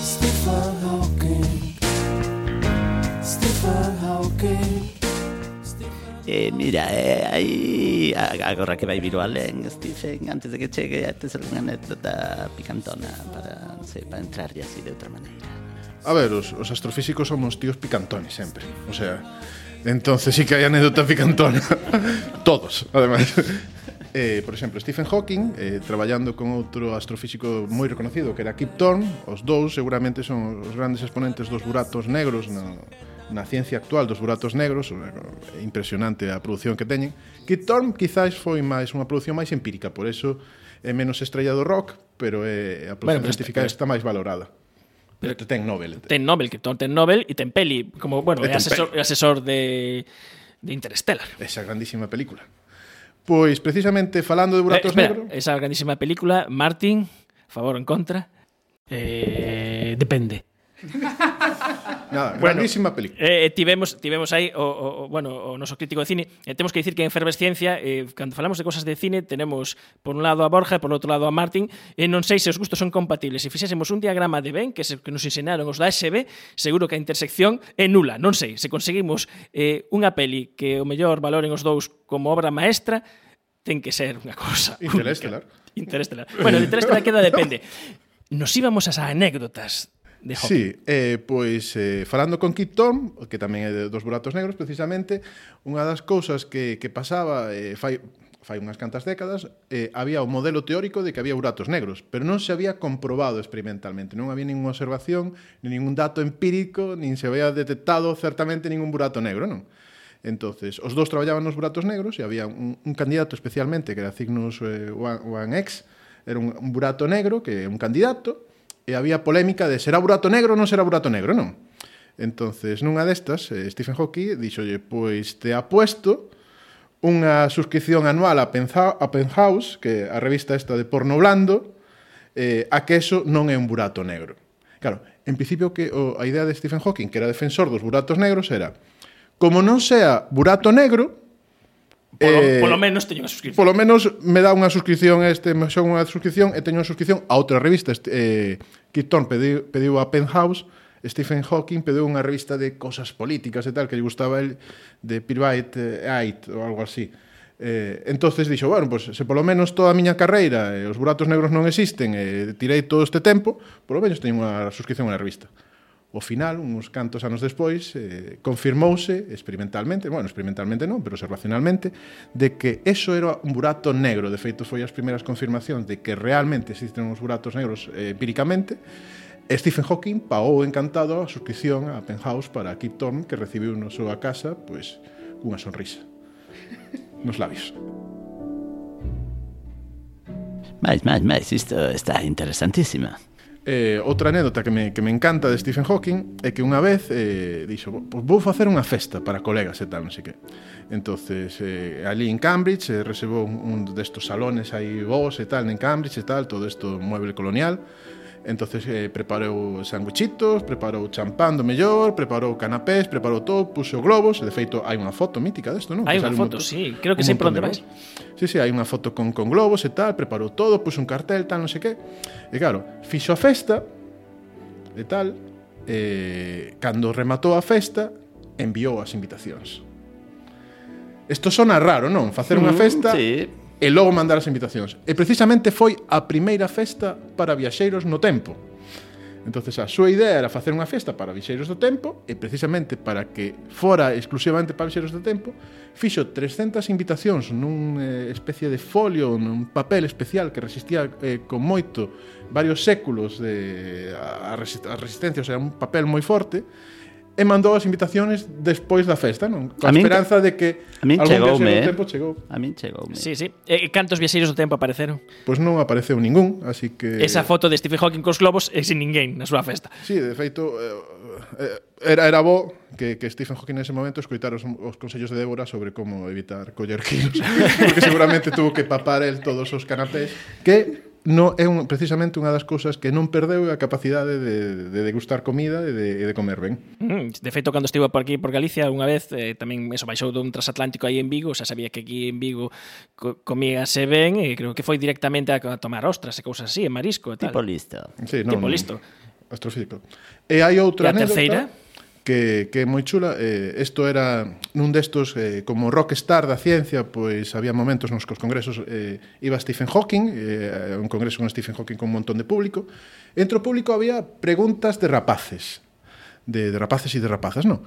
Stephen Hawking. Stephen Hawking. Eh, mira, eh, aí agora que vai vir o Alén, Stephen, antes de que chegue, tes algunha anécdota picantona para, non sei, para entrar así de outra maneira. A ver, os, os astrofísicos somos tíos picantones sempre. O sea, entonces sí que hai anécdota picantona. Todos, ademais. Eh, por exemplo, Stephen Hawking, eh, traballando con outro astrofísico moi reconocido, que era Kip Thorne, os dous seguramente son os grandes exponentes dos buratos negros na, na ciencia actual dos buratos negros, é impresionante a produción que teñen. Kip Thorne quizás foi máis unha produción máis empírica, por eso é menos estrella do rock, pero é a produción bueno, científica está máis valorada. Ten Nobel. Ten Nobel, que ten Nobel e ten peli, como, bueno, asesor, asesor de, de Interstellar. Esa grandísima película. Pois, precisamente, falando de buratos eh, espera, negros... Esa grandísima película, Martin, favor ou en contra? Eh, depende. Nada, bueno, grandísima película. Eh, eh tivemos, tivemos aí o, o, bueno, o noso crítico de cine. Eh, temos que dicir que en Efervesciencia, eh, cando falamos de cosas de cine, tenemos por un lado a Borja e por outro lado a Martin. E non sei se os gustos son compatibles. Se fixésemos un diagrama de Ben que, se, que nos enseñaron os da SB, seguro que a intersección é nula. Non sei, se conseguimos eh, unha peli que o mellor valoren os dous como obra maestra, ten que ser unha cosa. Interestelar. Interestelar. Bueno, de Interestelar queda depende. Nos íbamos ás anécdotas de Hopi. Sí, eh, pois eh, falando con Kip Thorne, que tamén é de, dos buratos negros precisamente, unha das cousas que, que pasaba eh, fai, fai unhas cantas décadas, eh, había o modelo teórico de que había buratos negros, pero non se había comprobado experimentalmente, non había ninguna observación, nin ningún dato empírico, nin se había detectado certamente ningún burato negro, non? Entonces, os dous traballaban nos buratos negros e había un, un candidato especialmente que era Cygnus eh, 1X, era un, un burato negro que é un candidato e había polémica de será burato negro ou non será burato negro, non? Entonces, nunha destas, eh, Stephen Hawking dixolle, pois te apuesto unha suscripción anual a, Penza a Penthouse, que a revista esta de porno blando, eh, a que eso non é un burato negro. Claro, en principio que o, a idea de Stephen Hawking, que era defensor dos buratos negros, era como non sea burato negro, Polo, eh, polo menos teño unha suscripción. Polo menos me dá unha suscripción este, me xo unha suscripción e teño unha suscripción a outra revista. Este, eh, Kip Thorne pediu, pediu a Penthouse, Stephen Hawking pediu unha revista de cosas políticas e tal, que lle gustaba el de Pirvait Ait ou algo así. Eh, entonces dixo, bueno, pues, se polo menos toda a miña carreira e eh, os buratos negros non existen e eh, tirei todo este tempo, polo menos teño unha suscripción a unha revista. O final, uns cantos anos despois, eh, confirmouse experimentalmente, bueno, experimentalmente non, pero observacionalmente, de que eso era un burato negro. De feito, foi as primeiras confirmacións de que realmente existen uns buratos negros eh, empíricamente, Stephen Hawking pagou encantado a suscripción a Penthouse para Kip Thorne que recibiu na súa casa pois cunha sonrisa nos labios. Mais, mais, mais, isto está interesantísima. Eh, outra anécdota que me, que me encanta de Stephen Hawking é que unha vez eh, dixo, pues vou facer unha festa para colegas e tal, non sei que. Entonces, eh, ali en Cambridge, eh, reservou un, un destos salones aí vos e tal, en Cambridge e tal, todo isto mueble colonial, Entonces eh, preparou sanguichitos, preparou champán do mellor, preparou canapés, preparou todo, puxo globos, de feito hai unha foto mítica desto, non? Hai unha foto, montón, sí, creo que sei por onde vais. Sí, sí, hai unha foto con, con globos e tal, preparou todo, puxo un cartel, tal, non sei que. E claro, fixo a festa e tal, eh, cando rematou a festa, enviou as invitacións. Isto sona raro, non? Facer unha mm, festa... Mm, sí e logo mandar as invitacións. E precisamente foi a primeira festa para viaxeiros no tempo. Entonces a súa idea era facer unha festa para viaxeiros do tempo e precisamente para que fora exclusivamente para viaxeiros do tempo, fixo 300 invitacións nun eh, especie de folio, nun papel especial que resistía eh, con moito varios séculos de a, a resistencia, o sea, un papel moi forte e mandou as invitaciones despois da festa, non? Con a esperanza de que a min chegoume, eh? tempo chegou. A min chegoume. Sí, sí. Eh, e cantos viaxeiros do tempo apareceron? Pois pues non apareceu ningún, así que Esa foto de Stephen Hawking cos globos é sin ninguén na súa festa. Sí, de feito eh, eh, era era bo que, que Stephen Hawking nese momento escoitar os, os consellos de Débora sobre como evitar coller quilos, porque seguramente tuvo que papar el todos os canapés que no é un, precisamente unha das cousas que non perdeu a capacidade de, de degustar comida e de, de comer ben. Mm, de feito, cando estive por aquí por Galicia unha vez, eh, tamén eso baixou dun transatlántico aí en Vigo, xa sabía que aquí en Vigo co comíase ben e creo que foi directamente a, a tomar ostras e cousas así, e marisco e tal. Tipo listo. Sí, non, tipo listo. Eh, Astrofísico. E hai outra e a terceira? que, que é moi chula. Eh, isto era nun destos, eh, como rockstar da ciencia, pois había momentos nos que os congresos eh, iba Stephen Hawking, eh, un congreso con Stephen Hawking con un montón de público. Entre o público había preguntas de rapaces, de, de rapaces e de rapazas, non?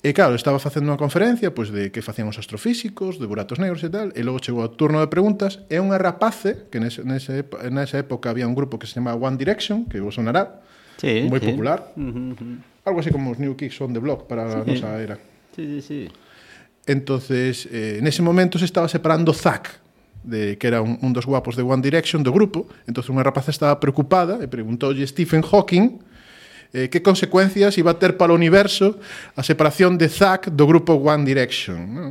E claro, estaba facendo unha conferencia pois, de que facían os astrofísicos, de buratos negros e tal, e logo chegou o turno de preguntas, e unha rapace, que nese, nese, nesa época había un grupo que se chamaba One Direction, que vos sonará, sí, moi sí. popular, uh -huh, uh -huh algo así como os New Kicks on the Block para sí. a nosa era. Sí, sí, sí. Entonces, eh, en ese momento se estaba separando Zack, de, que era un, un dos guapos de One Direction do grupo. Entonces unha rapaza estaba preocupada e preguntoulle Stephen Hawking eh, que consecuencias iba a ter para o universo a separación de Zack do grupo One Direction. ¿no?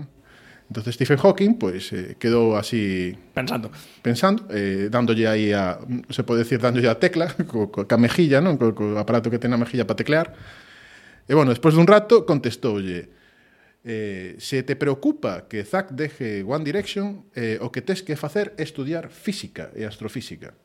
Entonces Stephen Hawking pues eh, quedou así pensando, pensando, eh, dándolle aí a se pode decir dándolle a tecla co, co, ca mejilla, non, co, co aparato que ten a mejilla para teclear E, bueno, despois dun rato, contestoulle eh, se te preocupa que Zack deje One Direction, eh, o que tes que facer é estudiar física e astrofísica.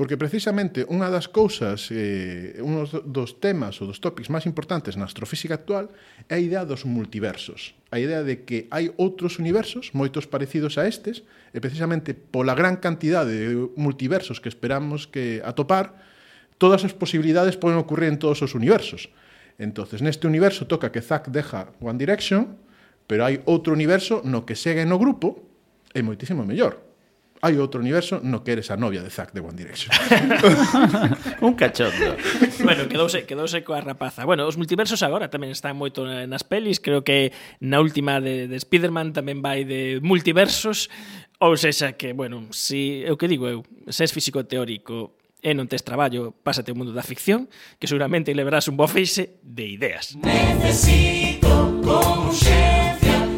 Porque precisamente unha das cousas, eh, un dos temas ou dos tópicos máis importantes na astrofísica actual é a idea dos multiversos. A idea de que hai outros universos moitos parecidos a estes e precisamente pola gran cantidade de multiversos que esperamos que atopar, todas as posibilidades poden ocurrir en todos os universos. Entonces, neste universo toca que Zack deja One Direction, pero hai outro universo no que segue no grupo é moitísimo mellor. Hai outro universo no que eres a novia de Zack de One Direction. Un cachondo. bueno, quedouse, quedouse coa rapaza. Bueno, os multiversos agora tamén están moito nas pelis. Creo que na última de, de Spider-Man tamén vai de multiversos. Ou sexa que, bueno, si, eu que digo eu, se és físico teórico e non tes traballo, pásate o mundo da ficción, que seguramente leverás un bo feixe de ideas. Necesito con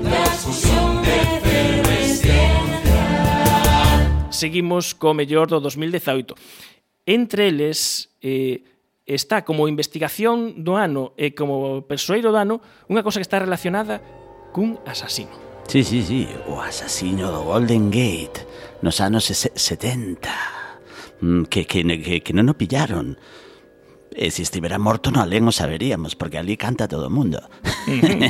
transfusión de efervescencia. Seguimos co mellor do 2018. Entre eles eh, está como investigación do ano e como persoeiro do ano unha cosa que está relacionada cun asasino. Sí, sí, sí, o asasino do Golden Gate nos anos 70. Que, que, que, que non o pillaron. E se estivera morto no alén o saberíamos Porque ali canta todo o mundo. Uh -huh.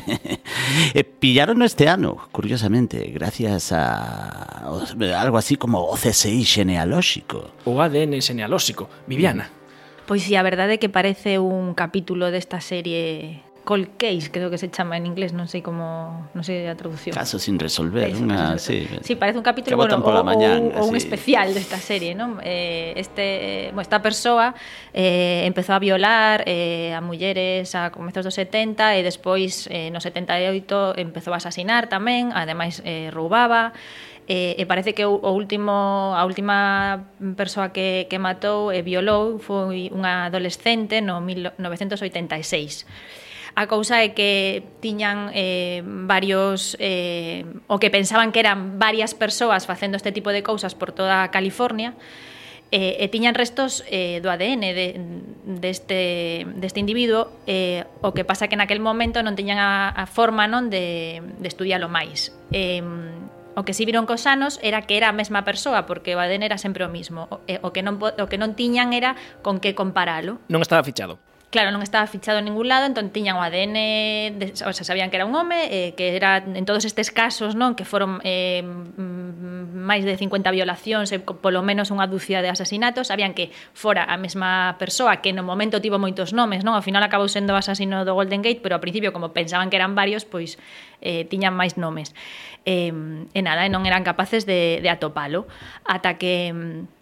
e Pillaron este ano, curiosamente Gracias a algo así como o CSI genealóxico O ADN genealóxico Viviana. Pois si, a verdade é que parece un capítulo desta serie cold case, creo que se chama en inglés, non sei como, non sei a traducción. Caso sin resolver, Caso si. Sí. sí, parece un capítulo bueno, o, mañan, o, o un especial desta serie, non? Eh, este, bueno, esta persoa eh, empezou a violar eh, a mulleres a comezos dos 70 e despois eh, no 78 empezou a asasinar tamén, ademais eh, roubaba eh, e parece que o, o último a última persoa que, que matou e violou foi unha adolescente no 1986 A cousa é que tiñan eh, varios... Eh, o que pensaban que eran varias persoas facendo este tipo de cousas por toda California, eh, e tiñan restos eh, do ADN de, deste, deste individuo eh, o que pasa que naquel momento non tiñan a, a forma non de, de estudialo máis. Eh, o que si viron cos anos era que era a mesma persoa porque o ADN era sempre o mismo. O, eh, o, que, non, o que non tiñan era con que comparalo. Non estaba fichado claro, non estaba fichado en ningún lado, entón tiñan o ADN, de, o sea, sabían que era un home, eh, que era en todos estes casos, non, que foron eh, mm, máis de 50 violacións e polo menos unha dúcia de asasinatos, sabían que fora a mesma persoa que no momento tivo moitos nomes, non? Ao final acabou sendo o asasino do Golden Gate, pero ao principio como pensaban que eran varios, pois eh, tiñan máis nomes. Eh, e nada, e non eran capaces de, de atopalo ata que mm,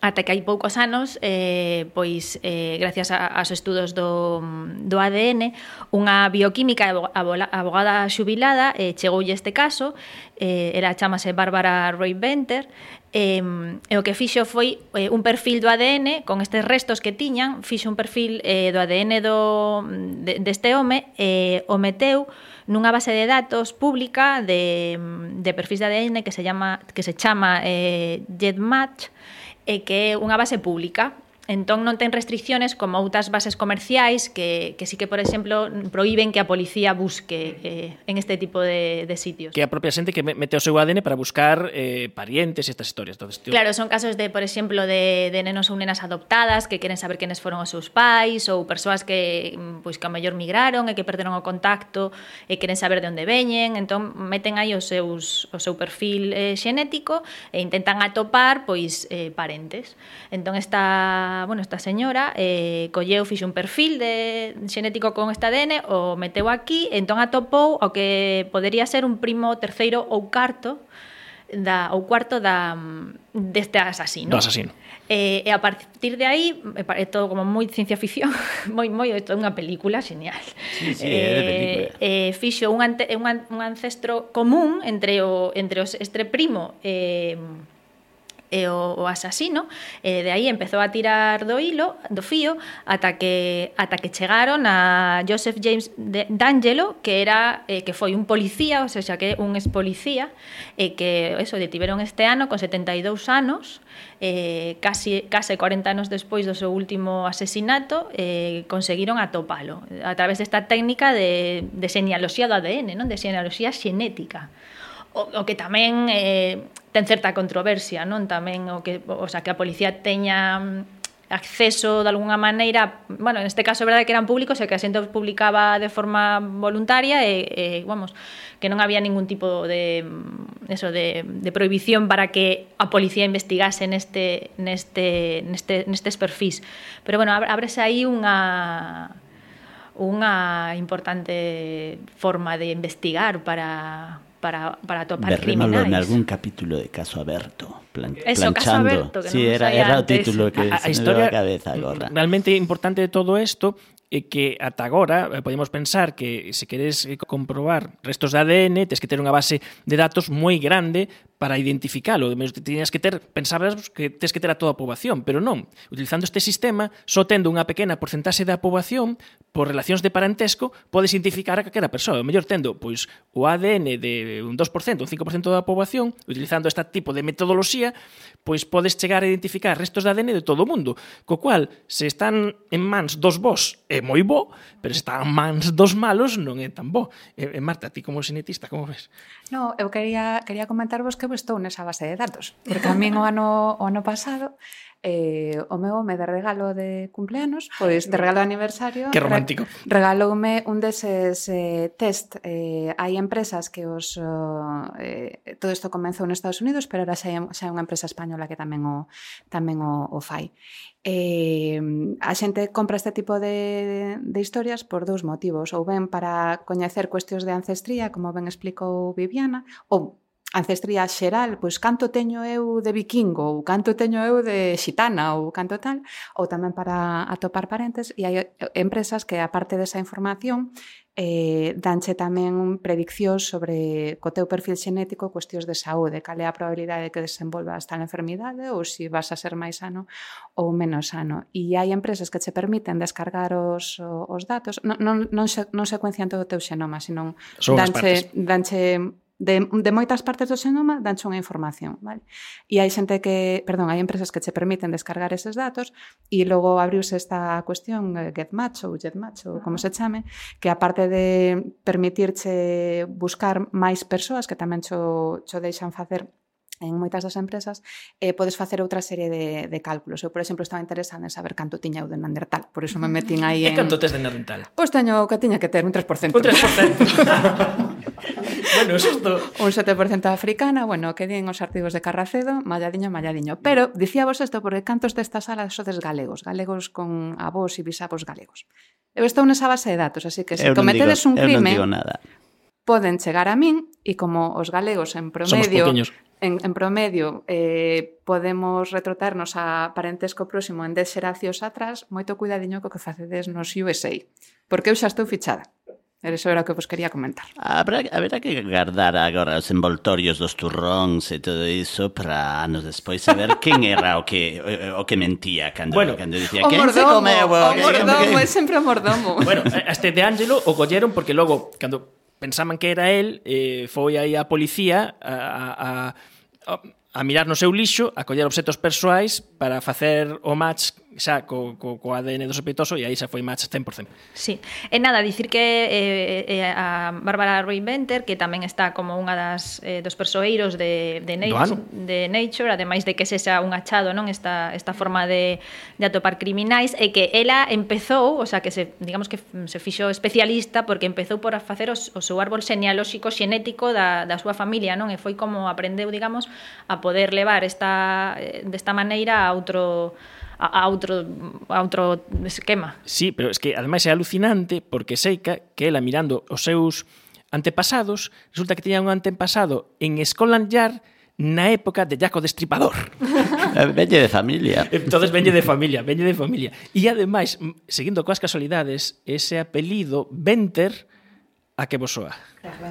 ata que hai poucos anos, eh, pois eh, gracias a, aos estudos do, do ADN, unha bioquímica abogada xubilada eh, chegoulle este caso, eh, era chamase Bárbara Roy Benter, eh, e o que fixo foi eh, un perfil do ADN, con estes restos que tiñan, fixo un perfil eh, do ADN do, de, deste home, eh, o meteu nunha base de datos pública de, de perfis de ADN que se, llama, que se chama eh, GEDmatch, e que é unha base pública entón non ten restricciones como outras bases comerciais que, que sí que, por exemplo, proíben que a policía busque eh, en este tipo de, de sitios. Que a propia xente que mete o seu ADN para buscar eh, parientes e estas historias. Entonces, tío... Claro, son casos de, por exemplo, de, de nenos ou nenas adoptadas que queren saber quenes foron os seus pais ou persoas que, mm, pois, que a mellor migraron e que perderon o contacto e queren saber de onde veñen. Entón, meten aí os seus, o seu perfil eh, xenético e intentan atopar pois eh, parentes. Entón, esta bueno, esta señora eh, colleu, fixe un perfil de xenético con esta ADN, o meteu aquí, entón atopou o que podería ser un primo terceiro ou carto da ou cuarto da deste asasino. Do asasino. Eh, e a partir de aí é todo como moi ciencia ficción, moi moi é unha película genial. Sí, sí, eh, é eh, fixo un, ante, un, un ancestro común entre o entre os este primo eh e o, o asasino, e de aí empezou a tirar do hilo, do fío, ata que ata que chegaron a Joseph James D'Angelo, que era eh, que foi un policía, ou seja, que un ex policía, e eh, que eso detiveron este ano con 72 anos, eh, casi, case 40 anos despois do seu último asesinato eh, conseguiron atopalo a través desta técnica de, de señaloxía do ADN, non? de señaloxía xenética o, o que tamén eh, ten certa controversia, non? Tamén o que, o sea, que a policía teña mm, acceso de alguna maneira, bueno, en este caso é verdade que eran públicos e que a xente publicaba de forma voluntaria e, e vamos, que non había ningún tipo de mm, eso de, de prohibición para que a policía investigase neste neste neste nestes perfis. Pero bueno, ábrese aí unha unha importante forma de investigar para para, para topar Berrémolo criminais. en algún capítulo de Caso Aberto, plan, Eso, planchando. Caso Aberto, que sí, era, era o título que a, se a historia, me a cabeza agora. Realmente importante de todo isto é eh, que ata agora eh, podemos pensar que se queres eh, comprobar restos de ADN tes que ter unha base de datos moi grande para identificalo. Tenías que ter, pensabas que tes que ter a toda a poboación, pero non. Utilizando este sistema, só tendo unha pequena porcentaxe da poboación, por relacións de parentesco, podes identificar a calquera persoa. O mellor tendo pois, o ADN de un 2%, un 5% da poboación, utilizando este tipo de metodoloxía, pois podes chegar a identificar restos de ADN de todo o mundo. Co cual, se están en mans dos vos, é moi bo, pero se están en mans dos malos, non é tan bo. E, Marta, ti como xenetista, como ves? No, eu quería, quería comentarvos que eu estou nesa base de datos, porque a min o ano, o ano pasado eh, o meu home de regalo de cumpleanos, pois de regalo de aniversario... Que romántico. Re regaloume un deses eh, test. Eh, hai empresas que os... Eh, todo isto comenzou nos Estados Unidos, pero ahora xa hai, xa hai unha empresa española que tamén o, tamén o, o fai. Eh, a xente compra este tipo de, de historias por dous motivos, ou ben para coñecer cuestións de ancestría, como ben explicou Viviana, ou ancestría xeral, pois canto teño eu de vikingo, ou canto teño eu de xitana, ou canto tal, ou tamén para atopar parentes, e hai empresas que, aparte desa información, eh, danche tamén prediccións sobre co teu perfil xenético cuestións de saúde, cal é a probabilidade de que desenvolvas tal enfermidade ou se si vas a ser máis sano ou menos sano. E hai empresas que che permiten descargar os, os datos, non, non, non, se, non secuencian todo o teu xenoma, senón danche, danche de, de moitas partes do xenoma danche unha información, vale? E hai xente que, perdón, hai empresas que che permiten descargar eses datos e logo abriuse esta cuestión eh, GetMatch ou GetMatch ou como se chame, que aparte de permitirche buscar máis persoas que tamén cho, cho deixan facer en moitas das empresas, eh, podes facer outra serie de, de cálculos. Eu, por exemplo, estaba interesada en saber canto tiña eu de Neandertal, por iso me metín aí en... E canto tes de Neandertal? Pois teño que tiña que ter un 3%. Un 3%. bueno, xusto. Un 7% africana, bueno, que din os artigos de Carracedo, malladiño, malladiño. Pero, dicíavos isto, porque cantos desta sala sodes galegos, galegos con avós e bisavos galegos. Eu estou nesa base de datos, así que se cometedes digo, un crime... Eu non digo nada. Poden chegar a min, e como os galegos en promedio... En, en promedio, eh, podemos retrotarnos a parentesco próximo en 10 xeracións atrás, moito cuidadiño co que facedes nos USA, porque eu xa estou fichada. Eso era o que vos quería comentar. Habrá, habrá que guardar agora os envoltorios dos turróns e todo iso para anos despois saber quen era o que o, o que mentía cando, bueno, cando dicía que se comeu o, o mordomo, é sempre o mordomo. bueno, este de Ángelo o colleron porque logo cando pensaban que era el, eh, foi aí a policía a, a, a, a mirar no seu lixo, a coller obxetos persoais para facer o match xa co, co, co ADN do sospeitoso e aí xa foi match 100%. Sí. E nada, dicir que eh, eh, eh, a Bárbara Reinventer, que tamén está como unha das eh, dos persoeiros de, de, Nature, de Nature, ademais de que sexa un achado non esta, esta forma de, de atopar criminais, e que ela empezou, o sea, que se, digamos que se fixo especialista porque empezou por facer os, o seu árbol genealóxico xenético da, da súa familia, non? E foi como aprendeu, digamos, a poder levar esta eh, desta maneira a outro a, a outro, a outro esquema. Sí, pero es que ademais é alucinante porque Seika que ela mirando os seus antepasados, resulta que tiña un antepasado en Scotland Yard na época de Jaco Destripador. Velle de familia. Entonces velle de familia, velle de familia. E ademais, seguindo coas casualidades, ese apelido Venter a que vos soa?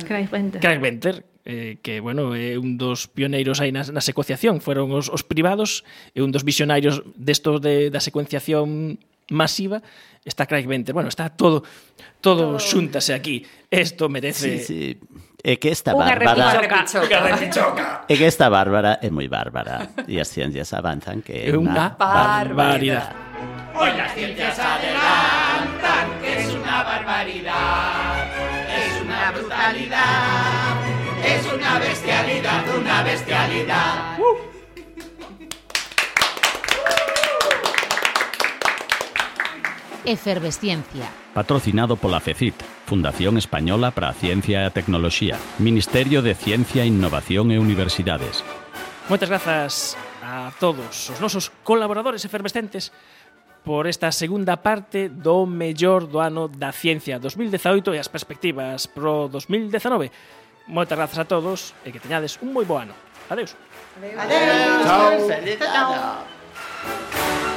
Craig Venter. Craig Venter, eh, que, bueno, é un dos pioneiros aí na, na secuenciación, foron os, os privados, e un dos visionarios destos de, da secuenciación masiva está Craig Venter. Bueno, está todo todo, todo. xúntase aquí. Isto merece sí, sí. É que esta Unha Bárbara... É que esta Bárbara é moi bárbara. E as ciencias avanzan que é unha barbaridade. Hoy las ciencias adelantan que es una barbaridad, es una brutalidad una bestialidad, una bestialidad. Uh. Efervesciencia. Patrocinado pola FECIT, Fundación Española para a Ciencia e a Tecnoloxía, Ministerio de Ciencia, Innovación e Universidades. Moitas grazas a todos os nosos colaboradores efervescentes por esta segunda parte do mellor do ano da ciencia 2018 e as perspectivas pro 2019. Moitas grazas a todos e que teñades un moi bo ano. Adeus. Adeus. Adeus. Chao. Feliz ano.